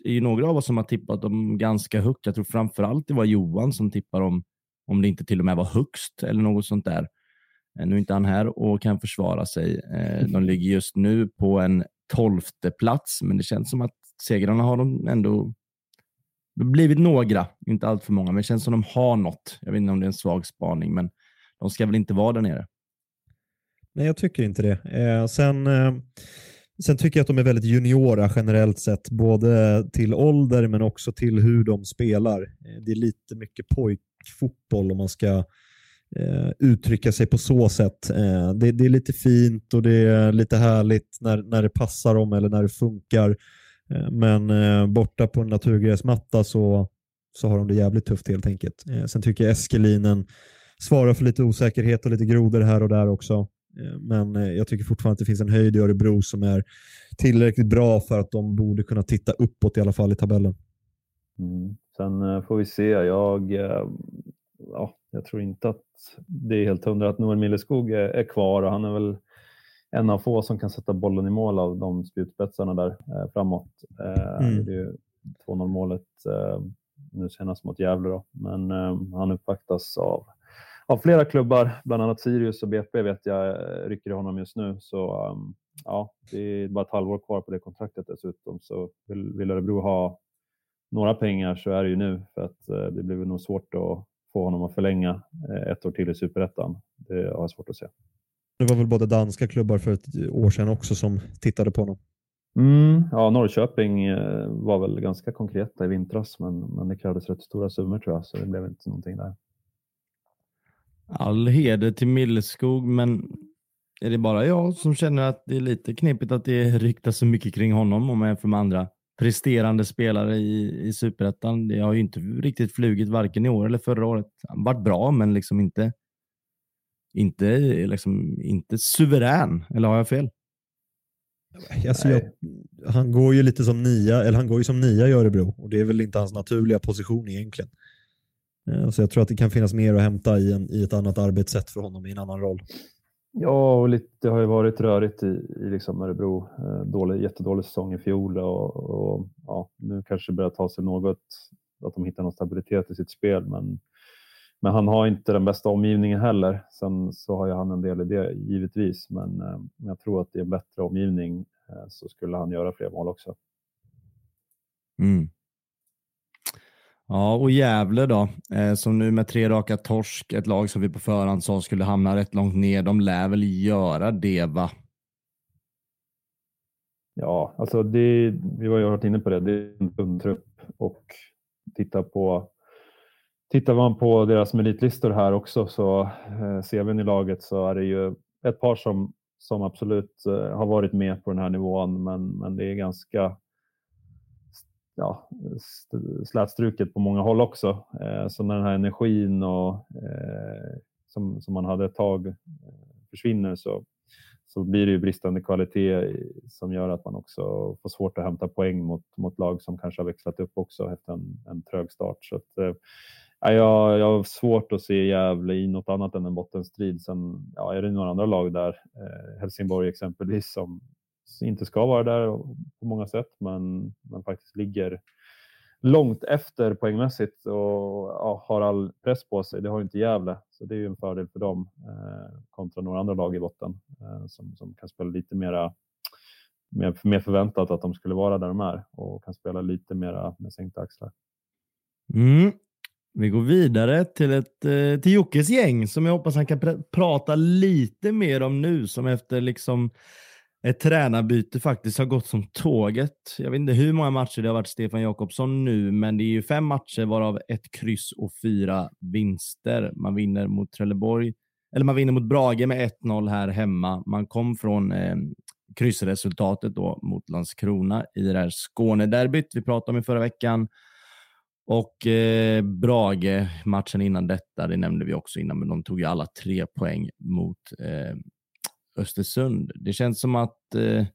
är ju några av oss som har tippat dem ganska högt. Jag tror framförallt det var Johan som tippade dem om det inte till och med var högst eller något sånt där. Nu är inte han här och kan försvara sig. Eh, de ligger just nu på en tolfte plats, men det känns som att segrarna har de ändå blivit några, inte allt för många, men det känns som de har något. Jag vet inte om det är en svag spaning, men de ska väl inte vara där nere? Nej, jag tycker inte det. Eh, sen, eh, sen tycker jag att de är väldigt juniora generellt sett, både till ålder men också till hur de spelar. Eh, det är lite mycket pojkfotboll om man ska eh, uttrycka sig på så sätt. Eh, det, det, är lite fint och det är lite härligt när, när det passar dem eller när det funkar. Eh, men eh, borta på en naturgräsmatta så, så har de det jävligt tufft helt enkelt. Eh, sen tycker jag Eskelinen svarar för lite osäkerhet och lite grodor här och där också. Eh, men eh, jag tycker fortfarande att det finns en höjd i Örebro som är tillräckligt bra för att de borde kunna titta uppåt i alla fall i tabellen. Mm. Sen eh, får vi se. Jag, ja, jag tror inte att det är helt hundra att Noel Milleskog är, är, kvar och han är väl en av få som kan sätta bollen i mål av de spjutspetsarna där eh, framåt. Eh, mm. Det är ju 2-0 målet eh, nu senast mot Gävle då, men eh, han uppvaktas av, av flera klubbar, bland annat Sirius och BP vet jag eh, rycker i honom just nu. Så um, ja, det är bara ett halvår kvar på det kontraktet dessutom, så vill, vill Örebro ha några pengar så är det ju nu för att eh, det blir nog svårt att få honom att förlänga eh, ett år till i Superettan. Det har jag svårt att se. Det var väl både danska klubbar för ett år sedan också som tittade på honom? Mm, ja, Norrköping eh, var väl ganska konkreta i vintras, men, men det krävdes rätt stora summor tror jag, så det blev inte någonting där. All heder till Milleskog, men är det bara jag som känner att det är lite knepigt att det ryktas så mycket kring honom om man jämför med andra presterande spelare i, i superettan. Det har ju inte riktigt flugit varken i år eller förra året. Han varit bra, men liksom inte, inte, liksom, inte suverän. Eller har jag fel? Alltså jag, han går ju lite som nia, eller han går ju som nia i Örebro och det är väl inte hans naturliga position egentligen. Eh, så jag tror att det kan finnas mer att hämta i, en, i ett annat arbetssätt för honom i en annan roll. Ja, och lite, det har ju varit rörigt i, i liksom Örebro. Eh, dålig, jättedålig säsong i fjol och, och ja, nu kanske det börjar ta sig något, att de hittar någon stabilitet i sitt spel. Men, men han har inte den bästa omgivningen heller. Sen så har ju han en del i det givetvis, men eh, jag tror att det är en bättre omgivning eh, så skulle han göra fler mål också. Mm. Ja, och Gävle då, eh, som nu med tre raka torsk, ett lag som vi på förhand sa skulle hamna rätt långt ner. De lär väl göra det, va? Ja, alltså det, vi har ju varit inne på det. Det är en tunn trupp och titta på Tittar man på deras meritlistor här också så eh, ser vi i laget så är det ju ett par som, som absolut eh, har varit med på den här nivån, men, men det är ganska ja, slätstruket på många håll också. Eh, så när den här energin och, eh, som, som man hade ett tag eh, försvinner så, så blir det ju bristande kvalitet som gör att man också får svårt att hämta poäng mot, mot lag som kanske har växlat upp också efter en, en trög start. Så att, ja, jag, jag har svårt att se Gävle i något annat än en bottenstrid. Sen ja, är det några andra lag där, eh, Helsingborg exempelvis, som inte ska vara där på många sätt, men, men faktiskt ligger långt efter poängmässigt och ja, har all press på sig. Det har inte Gävle, så det är ju en fördel för dem eh, kontra några andra lag i botten eh, som, som kan spela lite mera mer, mer förväntat att de skulle vara där de är och kan spela lite mera med sänkta axlar. Mm. Vi går vidare till, ett, eh, till Jockes gäng som jag hoppas han kan pr prata lite mer om nu som efter liksom ett tränarbyte faktiskt har gått som tåget. Jag vet inte hur många matcher det har varit Stefan Jakobsson nu, men det är ju fem matcher varav ett kryss och fyra vinster. Man vinner mot Trelleborg, eller man vinner mot Brage med 1-0 här hemma. Man kom från eh, kryssresultatet då mot Landskrona i det här Skånederbyt vi pratade om i förra veckan. Och eh, Brage, matchen innan detta, det nämnde vi också innan, men de tog ju alla tre poäng mot eh, Östersund. Det känns som att, eh,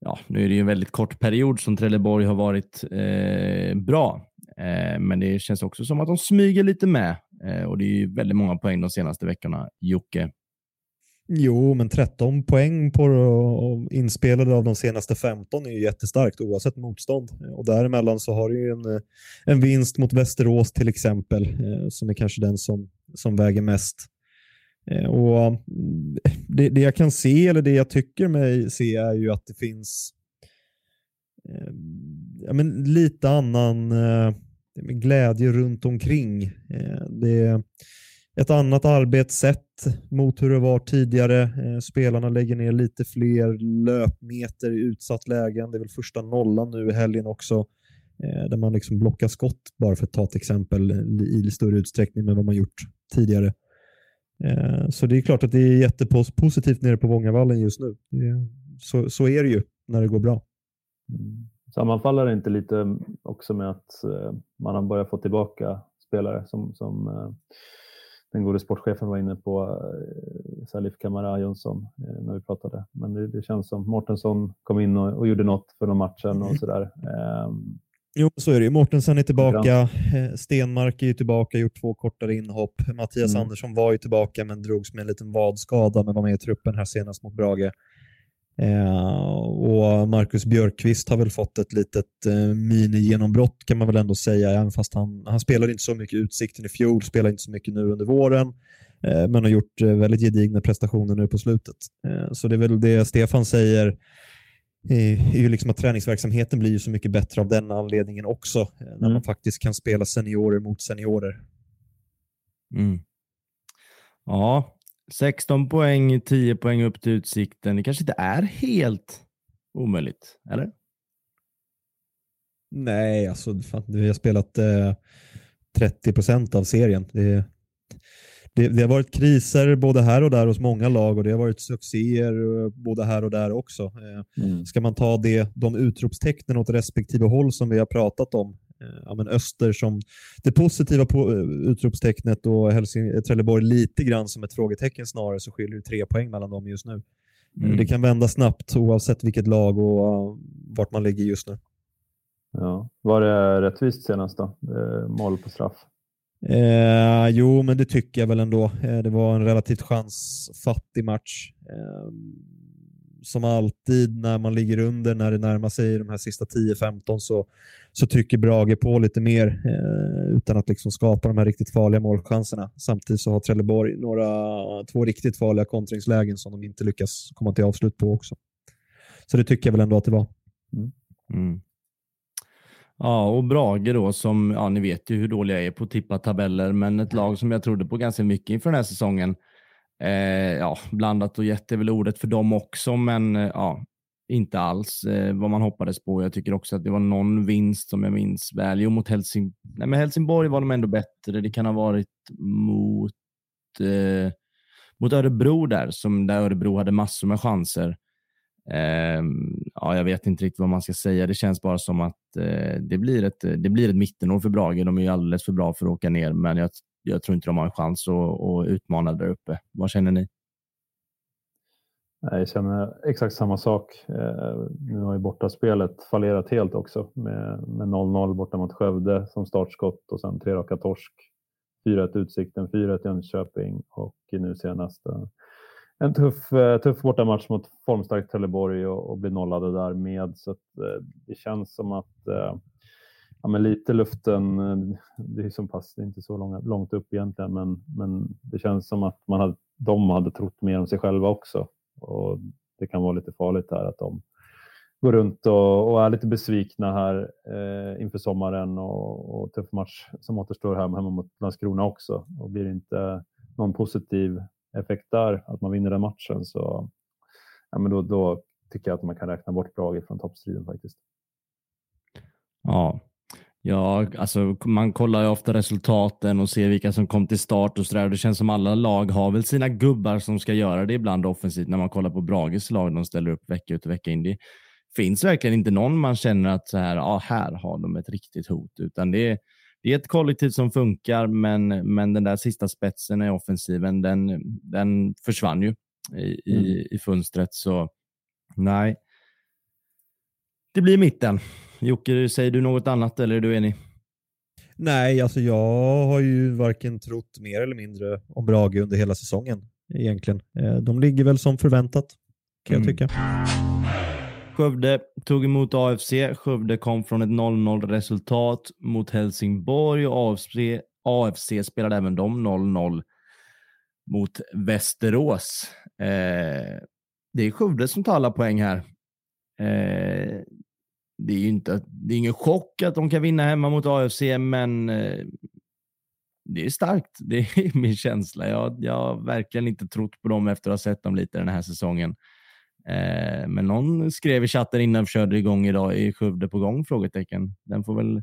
ja, nu är det ju en väldigt kort period som Trelleborg har varit eh, bra, eh, men det känns också som att de smyger lite med eh, och det är ju väldigt många poäng de senaste veckorna. Jocke? Jo, men 13 poäng på eh, inspelade av de senaste 15 är ju jättestarkt oavsett motstånd. Och däremellan så har du ju en, eh, en vinst mot Västerås till exempel, eh, som är kanske den som, som väger mest. Eh, och mm, det, det, jag kan se, eller det jag tycker mig se, är ju att det finns eh, ja, men lite annan eh, glädje runt omkring. Eh, det är ett annat arbetssätt mot hur det var tidigare. Eh, spelarna lägger ner lite fler löpmeter i utsatt lägen. Det är väl första nollan nu i helgen också eh, där man liksom blockar skott, bara för att ta ett exempel, i större utsträckning än vad man gjort tidigare. Eh, så det är klart att det är jättepositivt nere på Vångavallen just nu. Så, så är det ju när det går bra. Mm. Sammanfaller det inte lite också med att eh, man har börjat få tillbaka spelare som, som eh, den gode sportchefen var inne på, Salif Kamara Jönsson, när vi pratade. Men det, det känns som Mortensson kom in och, och gjorde något för den matchen och (laughs) sådär. Jo, så är det. Mårtensen är tillbaka. Eh, Stenmark är ju tillbaka, gjort två kortare inhopp. Mattias mm. Andersson var ju tillbaka men drogs med en liten vadskada men var med i truppen här senast mot Brage. Eh, och Marcus Björkqvist har väl fått ett litet eh, mini-genombrott kan man väl ändå säga, även fast han, han spelade inte så mycket Utsikten i fjol, spelar inte så mycket nu under våren, eh, men har gjort eh, väldigt gedigna prestationer nu på slutet. Eh, så det är väl det Stefan säger, är ju liksom att träningsverksamheten blir ju så mycket bättre av den anledningen också, eh, när mm. man faktiskt kan spela seniorer mot seniorer. Mm. Ja, 16 poäng, 10 poäng upp till Utsikten. Det kanske inte är helt omöjligt, eller? Nej, alltså vi har spelat eh, 30 procent av serien. Det, det, det, har varit kriser både här och där hos många lag och det har varit succéer eh, både här och där också. Eh, mm. Ska man ta det, de utropstecknen åt respektive håll som vi har pratat om, eh, ja, men Öster som det positiva på, utropstecknet och Helsing, Trelleborg lite grann som ett frågetecken snarare så skiljer det tre poäng mellan dem just nu. Mm. Det kan vända snabbt oavsett vilket lag och vart man ligger just nu. Ja. Var det rättvist senast då? Mål på straff? Eh, jo, men det tycker jag väl ändå. Eh, det var en relativt chansfattig match. Eh, som alltid när man ligger under, när det närmar sig de här sista 10-15 så, så trycker Brage på lite mer eh, utan att liksom skapa de här riktigt farliga målchanserna. Samtidigt så har Trelleborg några, två riktigt farliga kontringslägen som de inte lyckas komma till avslut på också. Så det tycker jag väl ändå att det var. Mm. Mm. Ja, och Brage då som, ja ni vet ju hur dåliga jag är på att tippa tabeller, men ett lag som jag trodde på ganska mycket inför den här säsongen. Eh, ja, blandat och jätte är väl ordet för dem också, men eh, ja, inte alls eh, vad man hoppades på. Jag tycker också att det var någon vinst som jag minns väl. Jo, mot Helsing... Nej, men Helsingborg var de ändå bättre. Det kan ha varit mot, eh, mot Örebro där, som där Örebro hade massor med chanser. Eh, ja, jag vet inte riktigt vad man ska säga. Det känns bara som att eh, det, blir ett, eh, det blir ett mittenår för Brage. De är ju alldeles för bra för att åka ner, men jag, jag tror inte de har en chans att, att utmana där uppe. Vad känner ni? Jag känner exakt samma sak. Eh, nu har ju bortaspelet fallerat helt också med 0-0 borta mot Skövde som startskott och sen tre raka torsk. 4-1 Utsikten, 4-1 Jönköping och nu senast en tuff, eh, tuff bortamatch mot formstarkt Trelleborg och, och bli nollade där med. Så att, eh, det känns som att eh, ja, men lite luften, det är som pass, det är inte så långa, långt upp egentligen, men, men det känns som att man hade, de hade trott mer om sig själva också och det kan vara lite farligt här att de går runt och, och är lite besvikna här eh, inför sommaren och, och tuff match som återstår här hemma mot Landskrona också. Och blir det inte någon positiv effekt där, att man vinner den matchen, så ja, men då, då tycker jag att man kan räkna bort Brage från toppstriden faktiskt. Ja, Ja, alltså man kollar ju ofta resultaten och ser vilka som kom till start och sådär. Det känns som alla lag har väl sina gubbar som ska göra det ibland offensivt när man kollar på Brages lag. De ställer upp vecka ut och vecka in. Det finns verkligen inte någon man känner att så här, ja, här har de ett riktigt hot, utan det är, det är ett kollektiv som funkar, men, men den där sista spetsen i offensiven, den, den försvann ju i, mm. i, i fönstret. Så nej, det blir mitten. Jocke, säger du något annat eller är du enig? Nej, alltså jag har ju varken trott mer eller mindre om Brage under hela säsongen egentligen. Eh, de ligger väl som förväntat kan mm. jag tycka. Skövde tog emot AFC. Skövde kom från ett 0-0 resultat mot Helsingborg och AFC, AFC spelade även de 0-0 mot Västerås. Eh, det är Skövde som tar alla poäng här. Eh, det är ju inte, det är ingen chock att de kan vinna hemma mot AFC, men eh, det är starkt. Det är (laughs) min känsla. Jag, jag har verkligen inte trott på dem efter att ha sett dem lite den här säsongen. Eh, men någon skrev i chatten innan vi körde igång idag, i Skövde på gång? Frågetecken. Den får väl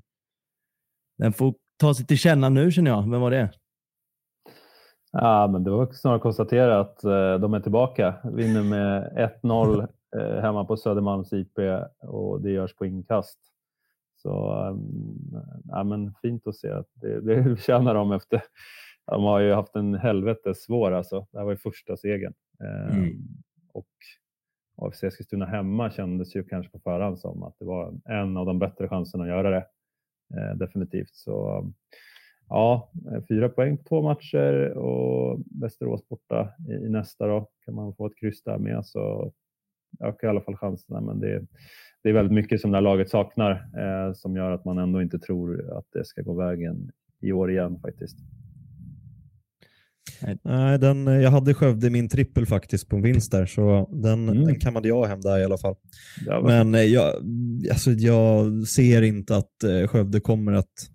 den får ta sig till känna nu känner jag. Vem var det? Ja, men det var snarare konstatera att uh, de är tillbaka. Vinner med 1-0 (laughs) eh, hemma på Södermalms IP och det görs på inkast. Så um, ja, men fint att se att det, det (laughs) tjänar de efter. De har ju haft en helvetes svår alltså. Det här var ju första segern. Eh, mm. Och AFC Eskilstuna hemma kändes ju kanske på förhand som att det var en av de bättre chanserna att göra det. Eh, definitivt. Så ja, fyra poäng på två matcher och Västerås borta i, i nästa då. Kan man få ett kryss där med så ökar i alla fall chanserna. Men det, det är väldigt mycket som det här laget saknar eh, som gör att man ändå inte tror att det ska gå vägen i år igen faktiskt. Nej, den, jag hade Skövde min trippel faktiskt på en vinst där, så den, mm. den kammade jag hem där i alla fall. Men eh, jag, alltså, jag ser inte att eh, Skövde kommer att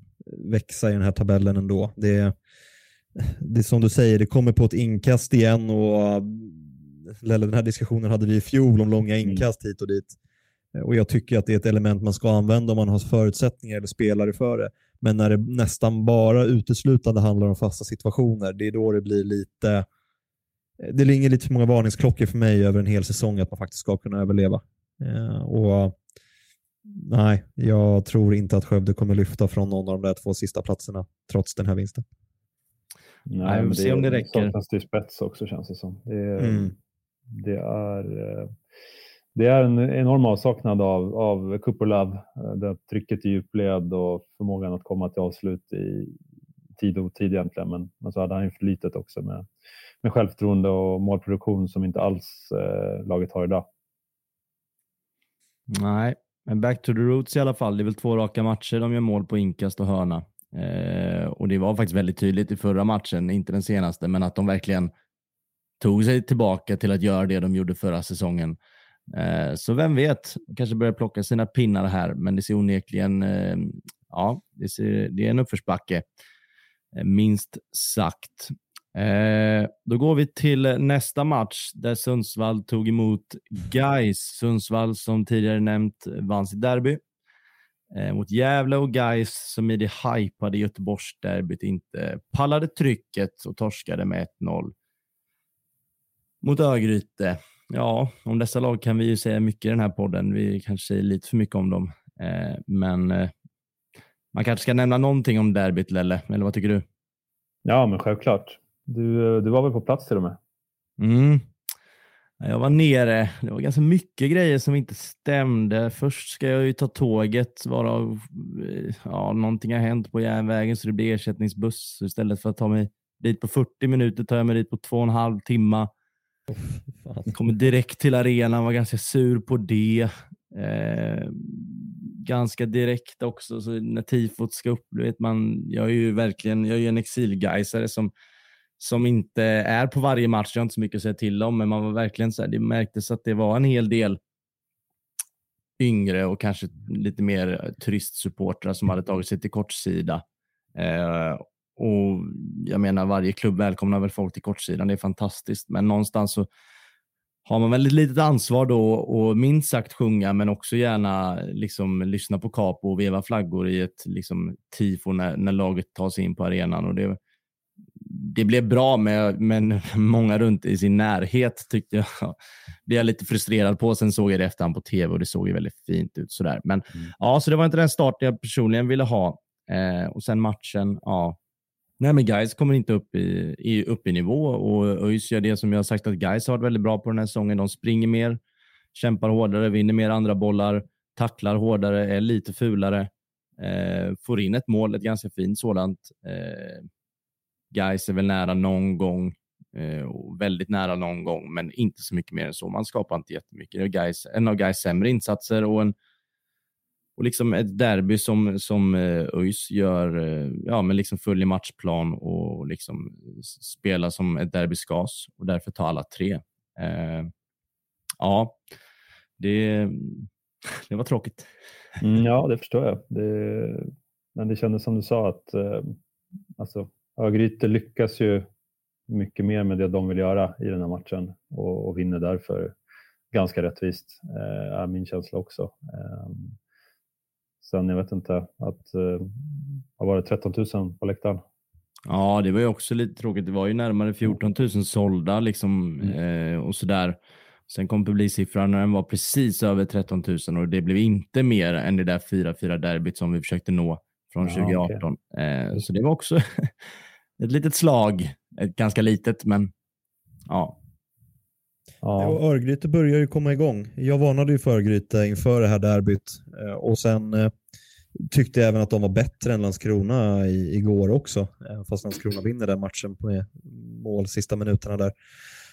växa i den här tabellen ändå. Det, det är som du säger, det kommer på ett inkast igen och eller den här diskussionen hade vi i fjol om långa mm. inkast hit och dit. Och Jag tycker att det är ett element man ska använda om man har förutsättningar eller spelare för det. Men när det nästan bara uteslutande handlar om fasta situationer, det är då det blir lite... Det ringer lite för många varningsklockor för mig över en hel säsong att man faktiskt ska kunna överleva. Eh, och Nej, jag tror inte att Skövde kommer lyfta från någon av de där två sista platserna trots den här vinsten. Nej, vi får se om det räcker. Det saknas det spets också känns det som. Det är, mm det är, eh, det är en enorm avsaknad av, av Kupolav. Eh, det trycket i djupled och förmågan att komma till avslut i tid och tid egentligen. Men, men så hade han ju flytet också med, med självförtroende och målproduktion som inte alls eh, laget har idag. Nej, men back to the roots i alla fall. Det är väl två raka matcher de gör mål på inkast och hörna. Eh, och det var faktiskt väldigt tydligt i förra matchen, inte den senaste, men att de verkligen tog sig tillbaka till att göra det de gjorde förra säsongen. Eh, så vem vet, kanske börjar plocka sina pinnar här, men det ser onekligen, eh, ja, det, ser, det är en uppförsbacke, eh, minst sagt. Då går vi till nästa match där Sundsvall tog emot Gais. Sundsvall som tidigare nämnt vann sitt derby mot Gävle och Gais som i det hypade Göteborgsderbyt inte pallade trycket och torskade med 1-0 mot Örgryte. Ja, om dessa lag kan vi ju säga mycket i den här podden. Vi kanske säger lite för mycket om dem, eh, men eh, man kanske ska nämna någonting om derbyt, Lelle, eller vad tycker du? Ja, men självklart. Du, du var väl på plats till och med? Mm. Jag var nere. Det var ganska mycket grejer som inte stämde. Först ska jag ju ta tåget, varav ja, någonting har hänt på järnvägen så det blir ersättningsbuss. Så istället för att ta mig dit på 40 minuter tar jag mig dit på två och en halv timme. Oh, kommer direkt till arenan, var ganska sur på det. Eh, ganska direkt också, så när tifot ska upp, vet man, jag är ju verkligen jag är en exilgeisare som som inte är på varje match. Jag har inte så mycket att säga till om, men man var verkligen så här, det märktes att det var en hel del yngre och kanske lite mer turistsupportrar som hade tagit sig till kortsida. Eh, och jag menar, varje klubb välkomnar väl folk till kortsidan. Det är fantastiskt, men någonstans så har man väl ett litet ansvar då och minst sagt sjunga, men också gärna liksom lyssna på Capo och veva flaggor i ett liksom, tifo när, när laget tar sig in på arenan. Och det, det blev bra med, med (laughs) många runt i sin närhet tyckte jag. (laughs) Det är lite frustrerad på. Sen såg jag det efterhand på tv och det såg ju väldigt fint ut. Sådär. Men mm. ja, så det var inte den start jag personligen ville ha. Eh, och sen matchen, ja. Nej, men guys kommer inte upp i, i, upp i nivå och ÖIS gör det som jag har sagt att guys har varit väldigt bra på den här säsongen. De springer mer, kämpar hårdare, vinner mer andra bollar, tacklar hårdare, är lite fulare. Eh, får in ett mål, ett ganska fint sådant. Eh, Guys är väl nära någon gång, eh, väldigt nära någon gång, men inte så mycket mer än så. Man skapar inte jättemycket. Det är guys, en av Guys sämre insatser och, en, och liksom ett derby som, som eh, ÖIS gör, eh, ja, men liksom följer matchplan och liksom spelar som ett derby skas och därför tar alla tre. Eh, ja, det, (laughs) det var tråkigt. Mm, ja, (laughs) det förstår jag. Det, men det kändes som du sa att eh, alltså, Örgryte lyckas ju mycket mer med det de vill göra i den här matchen och, och vinner därför ganska rättvist, eh, är min känsla också. Eh, sen jag vet inte, att eh, har varit 13 000 på läktaren. Ja, det var ju också lite tråkigt. Det var ju närmare 14 000 sålda liksom, mm. eh, och sådär. Sen kom publiksiffran när den var precis över 13 000 och det blev inte mer än det där 4-4 derbyt som vi försökte nå från 2018. okay. eh, så det var också (laughs) ett litet slag. Ett ganska litet, men ja. Ja. Och Örgryte börjar ju komma igång. Jag varnade ju för Örgryte inför det här derbyt eh, och sen eh, tyckte jag även att de var bättre än Landskrona i, igår också, eh, fast Landskrona vinner den matchen med mål sista minuterna där.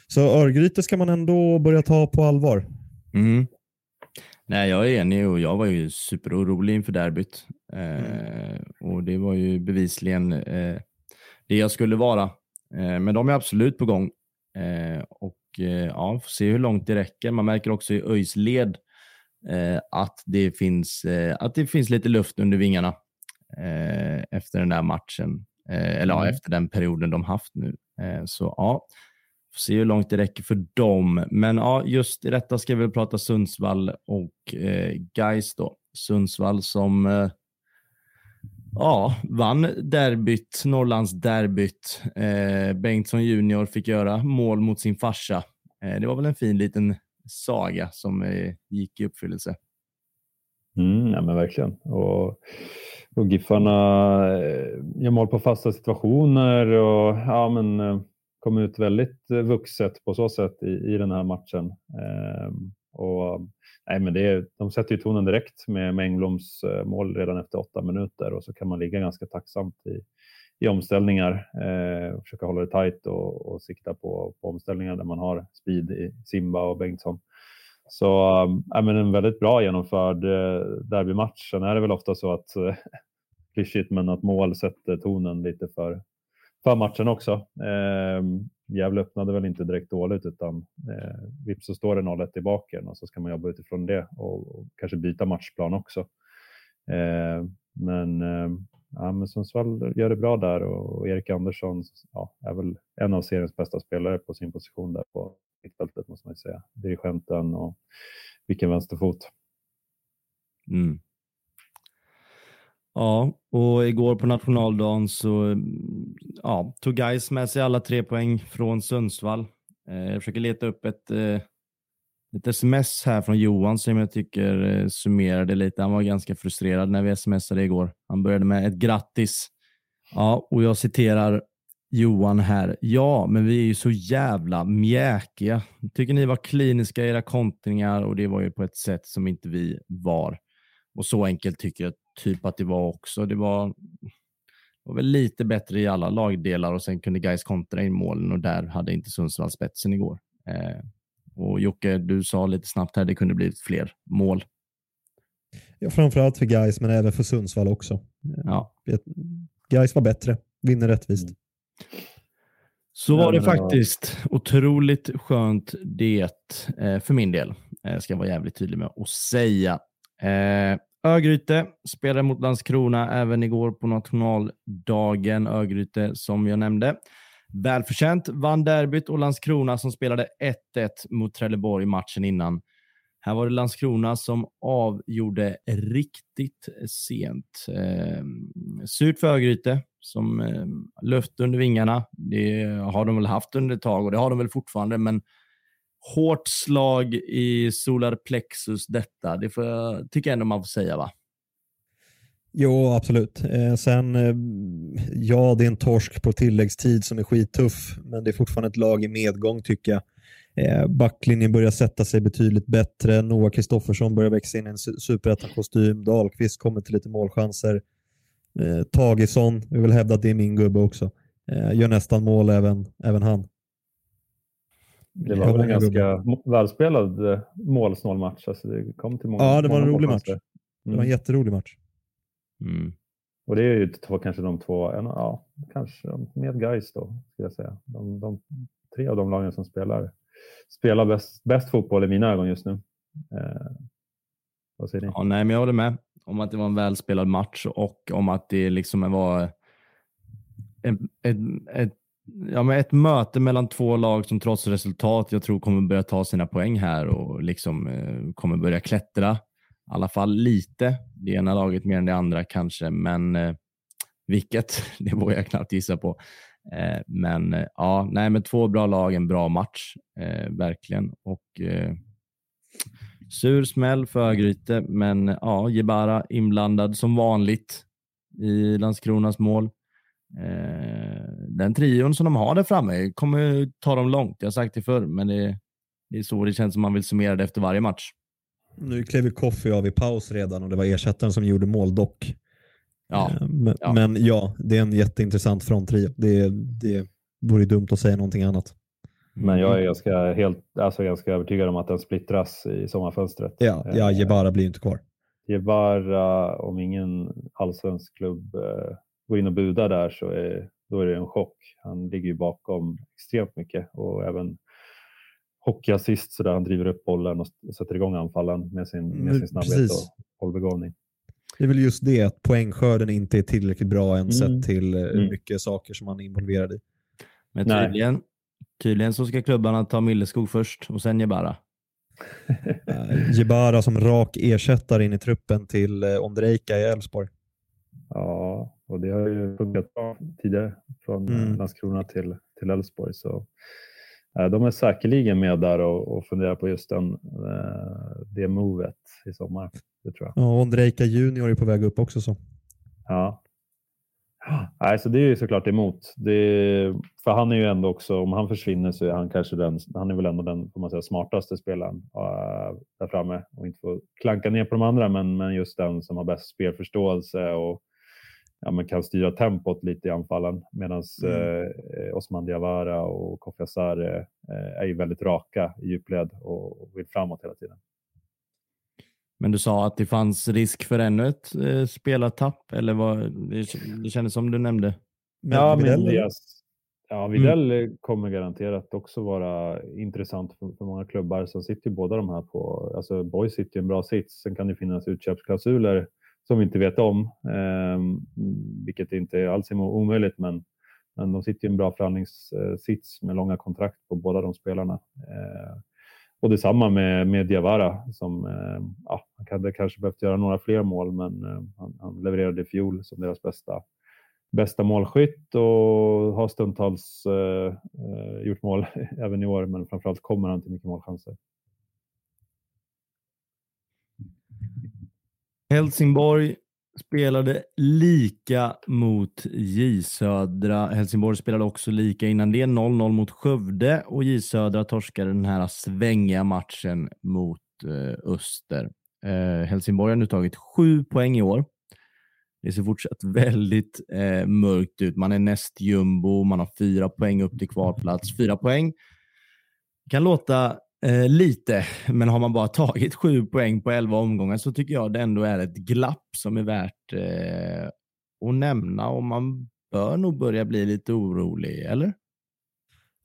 Så Örgryte ska man ändå börja ta på allvar. Mm. Nej, jag är enig och jag var ju superorolig inför derbyt. Eh, och det var ju bevisligen eh, det jag skulle vara. Eh, men de är absolut på gång. Och ja, får se hur långt det räcker. Man märker också i ÖIS led eh, att, det finns, att det finns lite luft under vingarna efter den där matchen. eller mm. ja, efter den perioden de haft nu. så ja, Får se hur långt det räcker för dem. Men ja, just i detta ska vi prata Sundsvall och eh, Geis då. Sundsvall som eh, ja, vann derbyt, Norrlands derbyt. Eh, Bengtsson junior fick göra mål mot sin farsa. Eh, det var väl en fin liten saga som eh, gick i uppfyllelse. Mm, ja, men verkligen. Och, och Giffarna eh, gör mål på fasta situationer och ja, men eh, kom ut väldigt eh, vuxet på så sätt i, i den här matchen. Eh, och, nej, men det de sätter ju tonen direkt med, med Engbloms eh, mål redan efter åtta minuter och så kan man ligga ganska tacksamt i, i omställningar eh, och försöka hålla det tajt och, och sikta på, på omställningar där man har speed i Simba och Bengtsson. Så äh, men en väldigt bra genomförd eh, derbymatch. Sen är det väl ofta så att eh, klyschigt, men att mål sätter tonen lite för, för matchen också. Eh, Gävle öppnade väl inte direkt dåligt utan eh, vips så står det 0-1 i baken och så ska man jobba utifrån det och, och kanske byta matchplan också. Eh, men, eh, ja, men Sundsvall gör det bra där och, och Erik Andersson ja, är väl en av seriens bästa spelare på sin position där på mittfältet måste man ju säga. Dirigenten och vilken vänsterfot. Mm. Ja, och igår på nationaldagen så mm, ja, tog Gais med sig alla tre poäng från Sundsvall. Eh, jag försöker leta upp ett, eh, ett sms här från Johan som jag tycker eh, summerade lite. Han var ganska frustrerad när vi smsade igår. Han började med ett grattis. Ja, och jag citerar. Johan här. Ja, men vi är ju så jävla mjäkiga. Tycker ni var kliniska i era kontringar och det var ju på ett sätt som inte vi var. Och så enkelt tycker jag typ att det var också. Det var, var väl lite bättre i alla lagdelar och sen kunde guys kontra in målen och där hade inte Sundsvall spetsen igår. Eh, och Jocke, du sa lite snabbt här, det kunde blivit fler mål. Ja, framförallt för guys men även för Sundsvall också. Ja. Guys var bättre, vinner rättvist. Mm. Så var det faktiskt. Otroligt skönt det eh, för min del. Eh, ska jag vara jävligt tydlig med att säga. Örgryte spelade mot Landskrona även igår på nationaldagen. Örgryte som jag nämnde. Välförtjänt vann derbyt och Landskrona som spelade 1-1 mot Trelleborg matchen innan. Här var det Landskrona som avgjorde riktigt sent. Eh, surt för Örgryte som eh, luft under vingarna. Det har de väl haft under ett tag och det har de väl fortfarande, men hårt slag i solar plexus detta. Det får jag, tycker jag ändå man får säga va? Jo, absolut. Eh, sen, eh, ja, det är en torsk på tilläggstid som är skittuff, men det är fortfarande ett lag i medgång tycker jag. Eh, backlinjen börjar sätta sig betydligt bättre. Noah Kristoffersson börjar växa in i en superettan-kostym. Dahlqvist kommer till lite målchanser. Eh, Tagesson, jag vill hävda att det är min gubbe också. Eh, gör nästan mål även, även han. Det var väl en ganska välspelad eh, målsnål match. Alltså det kom till många, ja, det var en rolig match. Mm. Det var en mm. jätterolig match. Mm. Och det är ju två, kanske de två, ja, kanske med guys då, skulle jag säga. De, de, tre av de lagen som spelar, spelar bäst, bäst fotboll i mina ögon just nu. Eh, vad säger ni? Ja, nej, men jag håller med om att det var en välspelad match och om att det liksom var ett, ett, ett, ja, men ett möte mellan två lag som trots resultat jag tror kommer börja ta sina poäng här och liksom eh, kommer börja klättra. I alla fall lite. Det ena laget mer än det andra kanske, men eh, vilket, (laughs) det vågar jag knappt gissa på. Eh, men eh, ja, nej, men två bra lag, en bra match, eh, verkligen. Och eh, Sur smäll för Örgryte, men eh, ja, Jebara inblandad som vanligt i Landskronas mål. Eh, den trion som de har där framme kommer ta dem långt. Jag har sagt det förr, men det, det är så det känns som man vill summera det efter varje match. Nu klev ju Koffi av i paus redan och det var ersättaren som gjorde mål dock. Ja, eh, men, ja. men ja, det är en jätteintressant fronttrio. Det, det vore dumt att säga någonting annat. Men jag är mm. ganska, helt, alltså ganska övertygad om att den splittras i sommarfönstret. Ja, ja eh, Jebara blir inte kvar. Jebara, om ingen allsvensk klubb eh, går in och budar där så är, då är det en chock. Han ligger ju bakom extremt mycket och även hockeyassist så där han driver upp bollen och sätter igång anfallen med sin, med sin snabbhet Precis. och bollbegåvning. Det är väl just det, att poängskörden inte är tillräckligt bra än mm. sett till eh, hur mm. mycket saker som han är involverad i. Men tydligen, Tydligen så ska klubbarna ta Milleskog först och sen Jebara. Jebara (laughs) som rak ersättare in i truppen till uh, Ondrejka i Elfsborg. Ja, och det har ju funkat bra tidigare från mm. Landskrona till, till Elfsborg. Så uh, de är säkerligen med där och, och funderar på just den, uh, det movet i sommar. Det tror jag. Ja, Ondrejka junior är på väg upp också. så. Ja, Nej, så det är ju såklart emot. Det, för han är ju ändå också, om han försvinner så är han kanske den, han är väl ändå den får man säga, smartaste spelaren uh, där framme och inte få klanka ner på de andra, men, men just den som har bäst spelförståelse och ja, man kan styra tempot lite i anfallen medan mm. eh, Osman Diawara och Kofi Asare eh, är ju väldigt raka i djupled och vill framåt hela tiden. Men du sa att det fanns risk för ännu ett eh, spelartapp, eller vad? Det, det kändes som du nämnde. Men ja, men yes. ja, Videll mm. kommer garanterat också vara intressant för, för många klubbar. Sen sitter ju båda de här på, alltså Boy sitter i en bra sits. Sen kan det finnas utköpsklausuler som vi inte vet om, eh, vilket inte alls är omöjligt, men, men de sitter i en bra förhandlingssits med långa kontrakt på båda de spelarna. Eh, och detsamma med, med Diawara som eh, ja, han hade kanske behövt göra några fler mål, men eh, han, han levererade i fjol som deras bästa, bästa målskytt och har stundtals eh, eh gjort mål (laughs) även i år, men framförallt kommer han till mycket målchanser. Helsingborg spelade lika mot J Södra. Helsingborg spelade också lika innan det. 0-0 mot Skövde och J Södra torskade den här svängiga matchen mot eh, Öster. Eh, Helsingborg har nu tagit sju poäng i år. Det ser fortsatt väldigt eh, mörkt ut. Man är näst jumbo, man har fyra poäng upp till kvalplats. Fyra poäng kan låta eh, lite, men har man bara tagit sju poäng på elva omgångar så tycker jag det ändå är ett glapp som är värt eh, att nämna och man bör nog börja bli lite orolig, eller?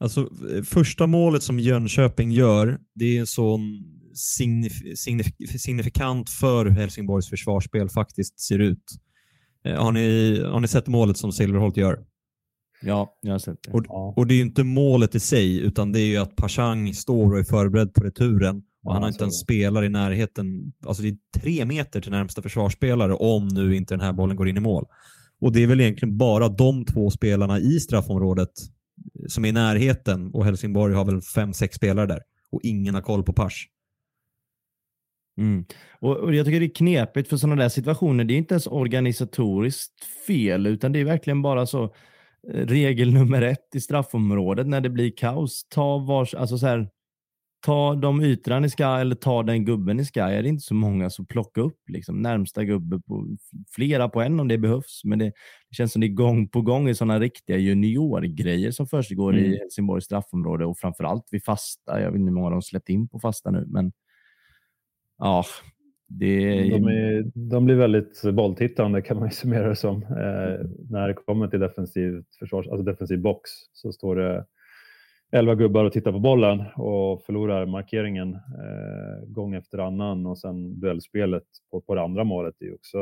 Alltså, eh, första målet som Jönköping gör, det är en sån signif signif signifikant för hur Helsingborgs försvarsspel faktiskt ser ut. Eh, har, ni, har ni sett målet som Silverholt gör? Ja, jag har sett det. Och, och det är ju inte målet i sig, utan det är ju att Pashang står och är förberedd på returen och han har inte en spelare i närheten. Alltså det är tre meter till närmsta försvarsspelare om nu inte den här bollen går in i mål. Och det är väl egentligen bara de två spelarna i straffområdet som är i närheten och Helsingborg har väl fem, sex spelare där och ingen har koll på Pasch. Mm. Och, och, Jag tycker det är knepigt för sådana där situationer. Det är inte ens organisatoriskt fel, utan det är verkligen bara så eh, regel nummer ett i straffområdet när det blir kaos. Ta, vars, alltså så här, ta de ytorna i Sky eller ta den gubben i Sky. Är det inte så många så plocka upp liksom, närmsta gubbe på flera på en om det behövs. Men det, det känns som det är gång på gång i sådana riktiga juniorgrejer som försiggår mm. i Helsingborgs straffområde och framförallt vid fasta. Jag vet inte hur många de släppt in på fasta nu, men ja, det... de, är, de blir väldigt bolltittande kan man ju summera det som. Eh, när det kommer till defensiv, försvars, alltså defensiv box så står det elva gubbar och tittar på bollen och förlorar markeringen eh, gång efter annan och sen duellspelet på, på det andra målet är också,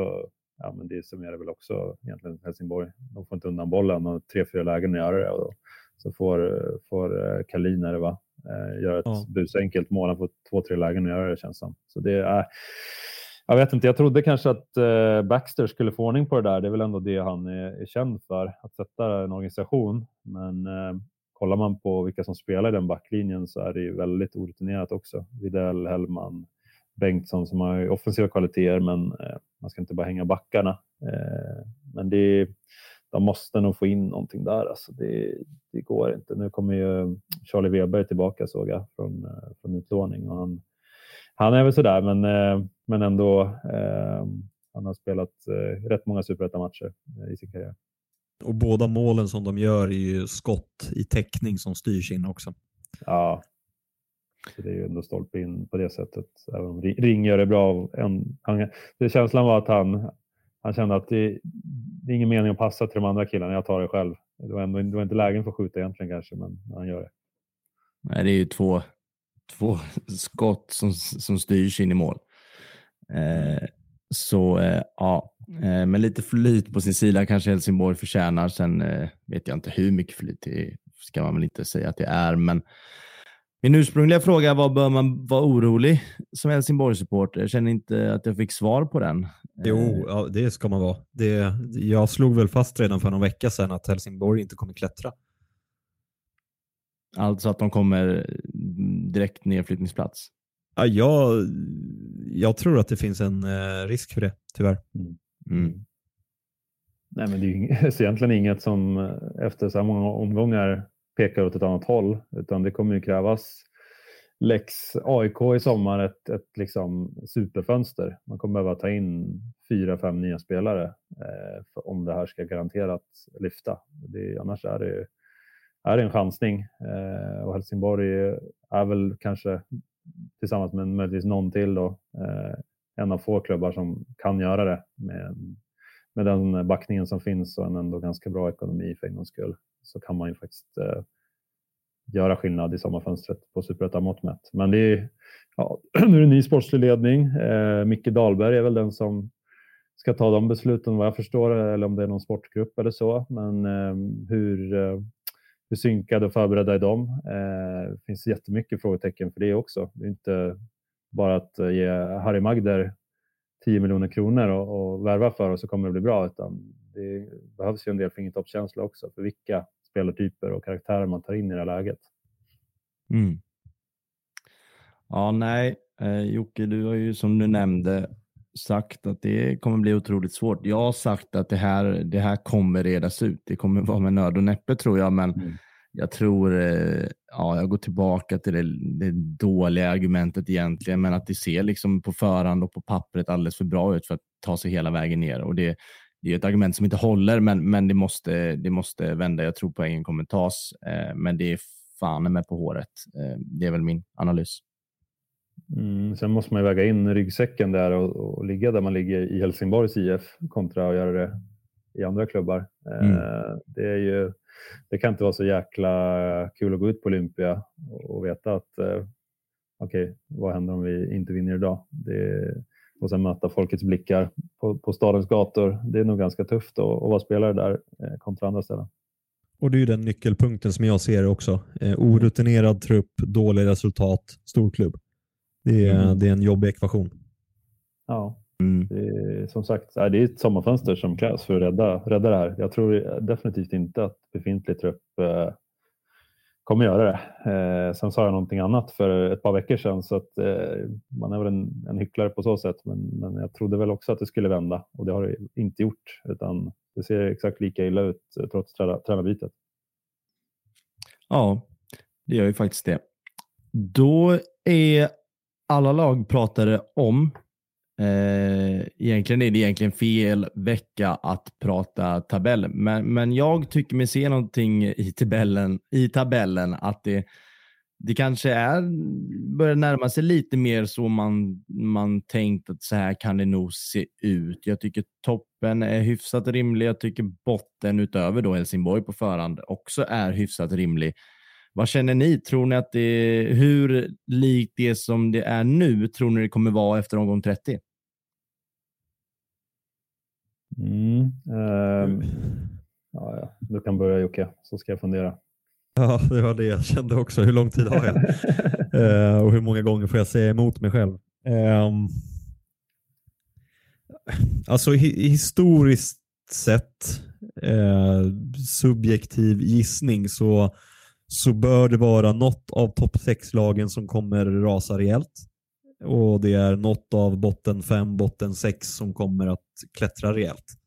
ja men det summerar väl också egentligen Helsingborg. De får inte undan bollen och tre, fyra lägen att göra det och så får, får eh, Kalin det va, eh, göra ett ja. busenkelt mål. Han får två, tre lägen att göra det känns som. Så det är, jag vet inte, jag trodde kanske att eh, Baxter skulle få ordning på det där. Det är väl ändå det han är, är känd för, att sätta en organisation. Men eh, kollar man på vilka som spelar i den backlinjen så är det ju väldigt orutinerat också. Videll, Hellman, Bengtsson som har offensiva kvaliteter, men eh, man ska inte bara hänga backarna. Eh, men det, de måste nog få in någonting där. Alltså det, det går inte. Nu kommer ju Charlie Weber tillbaka såg jag från, eh, från utlåning och han, han är väl sådär, men, eh, men ändå. Eh, han har spelat eh, rätt många superettan-matcher i sin karriär. Och båda målen som de gör är ju skott i täckning som styrs in också. Ja, så det är ju ändå stolpe in på det sättet. Även om Ring gör det bra. En, han, det känslan var att han, han kände att det, det är ingen mening att passa till de andra killarna. Jag tar det själv. Det var, ändå, det var inte lägen för att skjuta egentligen kanske, men han gör det. Nej, det är ju två, två skott som, som styrs in i mål. Eh, så eh, ja, Eh, med lite flyt på sin sida kanske Helsingborg förtjänar. Sen eh, vet jag inte hur mycket flyt det är, ska man väl inte säga att det är. Men min ursprungliga fråga var, bör man vara orolig som Helsingborg-supporter? Jag känner inte att jag fick svar på den. Jo, eh. ja, det ska man vara. Det, jag slog väl fast redan för någon vecka sedan att Helsingborg inte kommer klättra. Alltså att de kommer direkt nedflyttningsplats? Ja, jag, jag tror att det finns en eh, risk för det, tyvärr. Mm. Mm. Nej, men det är (laughs) egentligen inget som eh, efter så här många omgångar pekar åt ett annat håll, utan det kommer ju krävas lex AIK i sommar, ett, ett liksom superfönster. Man kommer behöva ta in fyra, fem nya spelare eh, om det här ska garanterat lyfta. Det, annars är det, är det en chansning eh, och Helsingborg är väl kanske tillsammans med möjligtvis någon till då, eh, en av få klubbar som kan göra det med, med den backningen som finns och en ändå ganska bra ekonomi för en gångs skull. Så kan man ju faktiskt eh, göra skillnad i sommarfönstret på superettan-mått mätt. Men det är, ja, (clears throat) nu är det ny sportslig ledning. Eh, Micke Dahlberg är väl den som ska ta de besluten vad jag förstår, eller om det är någon sportgrupp eller så. Men eh, hur, eh, hur synkade och förberedda är de? Eh, det finns jättemycket frågetecken för det också. Det är inte bara att eh, ge Harry Magder 10 miljoner kronor och, och värva för och så kommer det bli bra. Utan det behövs ju en del fingertoppskänsla också för vilka spelartyper och karaktärer man tar in i det här läget. Mm. Ja, nej, eh, Jocke, du har ju som du nämnde sagt att det kommer bli otroligt svårt. Jag har sagt att det här, det här kommer redas ut. Det kommer vara med nöd och näppe tror jag, men mm. jag tror, eh, ja, jag går tillbaka till det, det, dåliga argumentet egentligen, men att det ser liksom på förhand och på pappret alldeles för bra ut för att ta sig hela vägen ner. Och det, det är ett argument som inte håller, men, men det, måste, det måste vända. Jag tror poängen kommer tas, eh, men det är fan med på håret. Eh, det är väl min analys. Mm, sen måste man ju väga in ryggsäcken där och, och, ligga där man ligger i Helsingborgs IF kontra att göra det i andra klubbar. Eh, mm. Det, är ju, det kan inte vara så jäkla kul att gå ut på Olympia och, och veta att eh, okej, okay, vad händer om vi inte vinner idag? Det, och sen möta folkets blickar på, på stadens gator. Det är nog ganska tufft att, att vara spelare där eh, kontra andra ställen. Och det är ju den nyckelpunkten som jag ser också. Eh, orutinerad trupp, dålig resultat, storklubb. Det är, mm. det är en jobbig ekvation. Ja, mm. det är, som sagt, det är ett sommarfönster som krävs för att rädda, rädda det här. Jag tror definitivt inte att befintlig trupp eh, kommer göra det. Eh, sen sa jag någonting annat för ett par veckor sedan så att eh, man är väl en, en hycklare på så sätt. Men, men jag trodde väl också att det skulle vända och det har det inte gjort utan det ser exakt lika illa ut eh, trots tränarbytet. Ja, det gör ju faktiskt det. Då är alla lag pratade om. Eh, egentligen är det egentligen fel vecka att prata tabell, men, men jag tycker mig se någonting i tabellen, i tabellen att det, det kanske är, börjar närma sig lite mer så man, man tänkt att så här kan det nog se ut. Jag tycker toppen är hyfsat rimlig. Jag tycker botten utöver då Helsingborg på förhand också är hyfsat rimlig. Vad känner ni? Tror ni att det är, hur likt det som det är nu tror ni det kommer vara efter omgång 30? Mm, um, ja, ja. Du kan börja Jocke, så ska jag fundera. Ja, det var det jag kände också. Hur lång tid har jag? uh, (laughs) och hur många gånger får jag säga emot mig själv? Um, alltså hi historiskt sett, uh, subjektiv gissning, så så bör det vara något av topp 6-lagen som kommer rasa rejält. Och det är något av botten 5, botten 6 som kommer att klättra rejält.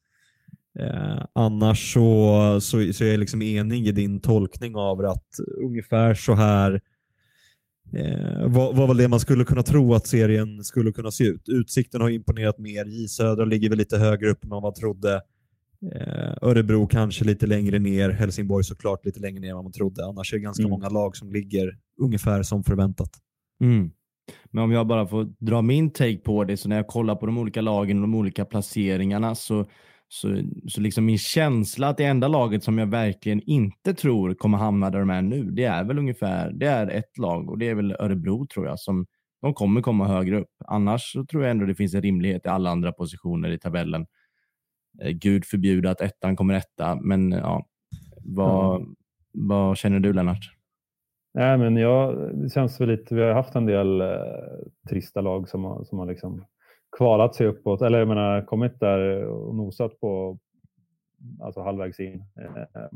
Eh, annars så, så, så är jag liksom enig i din tolkning av att ungefär så här eh, var, var väl det man skulle kunna tro att serien skulle kunna se ut. Utsikten har imponerat mer. J Södra ligger väl lite högre upp än vad man trodde. Eh, Örebro kanske lite längre ner, Helsingborg såklart lite längre ner än vad man trodde. Annars är det ganska mm. många lag som ligger ungefär som förväntat. Mm. Men om jag bara får dra min take på det, så när jag kollar på de olika lagen och de olika placeringarna så, så, så liksom min känsla att det enda laget som jag verkligen inte tror kommer hamna där de är nu, det är väl ungefär det är ett lag och det är väl Örebro tror jag som de kommer komma högre upp. Annars så tror jag ändå det finns en rimlighet i alla andra positioner i tabellen. Eh, Gud förbjuda att ettan kommer etta, men ja, vad, mm. vad känner du Lennart? Nej, men jag, det känns väl lite, vi har haft en del eh, trista lag som har, som har liksom kvalat sig uppåt, eller jag menar kommit där och nosat på alltså halvvägs in. Eh,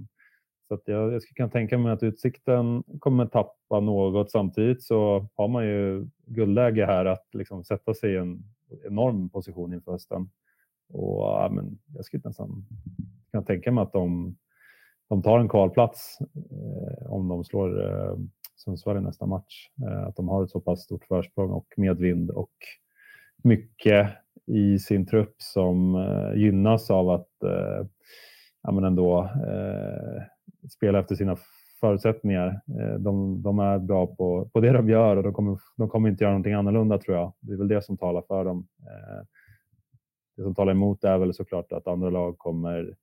så att jag, jag skulle kunna tänka mig att Utsikten kommer tappa något. Samtidigt så har man ju guldläge här att liksom sätta sig i en enorm position inför hösten. Och, ja, men jag skulle nästan kunna tänka mig att de, de tar en kvalplats om de slår eh, Sundsvall i nästa match. Eh, att de har ett så pass stort försprång och medvind och mycket i sin trupp som eh, gynnas av att eh, ja, men ändå eh, spela efter sina förutsättningar. Eh, de, de, är bra på, på det de gör och de kommer, de kommer inte göra någonting annorlunda tror jag. Det är väl det som talar för dem. Eh, det som talar emot är väl såklart att andra lag kommer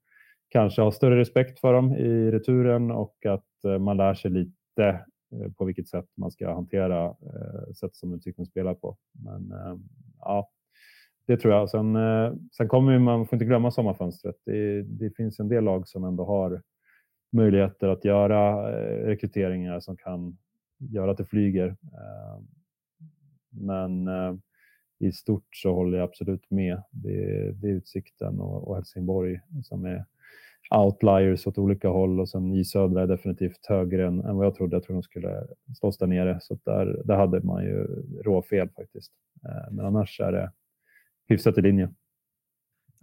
kanske ha större respekt för dem i returen och att eh, man lär sig lite eh, på vilket sätt man ska hantera eh, sätt som Utsikten spelar på. Men ehm, ja, det tror jag. Sen, sen kommer man, får inte glömma sommarfönstret. Det, det finns en del lag som ändå har möjligheter att göra rekryteringar som kan göra att det flyger. Ehm, men i stort så håller jag absolut med. Det, det är Utsikten och, och Helsingborg som är outliers åt olika håll och sen i södra är definitivt högre än, än vad jag trodde. Jag trodde de skulle slås där nere, så där, där hade man ju råfel faktiskt. Eh, men annars är det hyfsat i linje.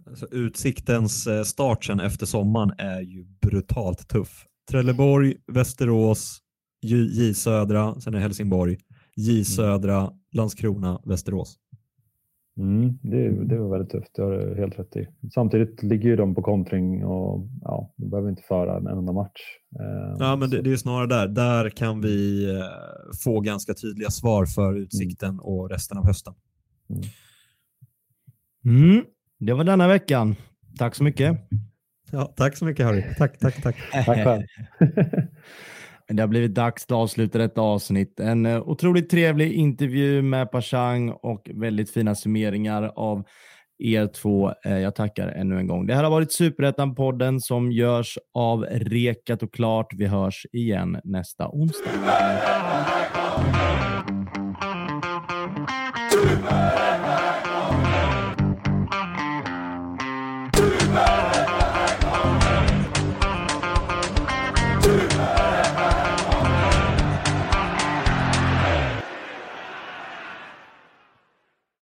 Alltså, utsiktens eh, start sen efter sommaren är ju brutalt tuff. Trelleborg, Västerås, J Södra, sen är Helsingborg, J mm. Södra, Landskrona, Västerås. Mm, det, det var väldigt tufft, det har du helt rätt i. Samtidigt ligger ju de på kontring och ja, de behöver inte föra en enda match. Eh, ja, men det, det, är snarare där. Där kan vi eh, få ganska tydliga svar för mm. Utsikten mm. och resten av hösten. Mm. Mm, det var denna veckan. Tack så mycket. Ja, tack så mycket Harry. Tack, tack, tack. tack själv. (laughs) Det har blivit dags att avsluta detta avsnitt. En eh, otroligt trevlig intervju med Pashang och väldigt fina summeringar av er två. Eh, jag tackar ännu en gång. Det här har varit Superettan-podden som görs av Rekat och Klart. Vi hörs igen nästa onsdag.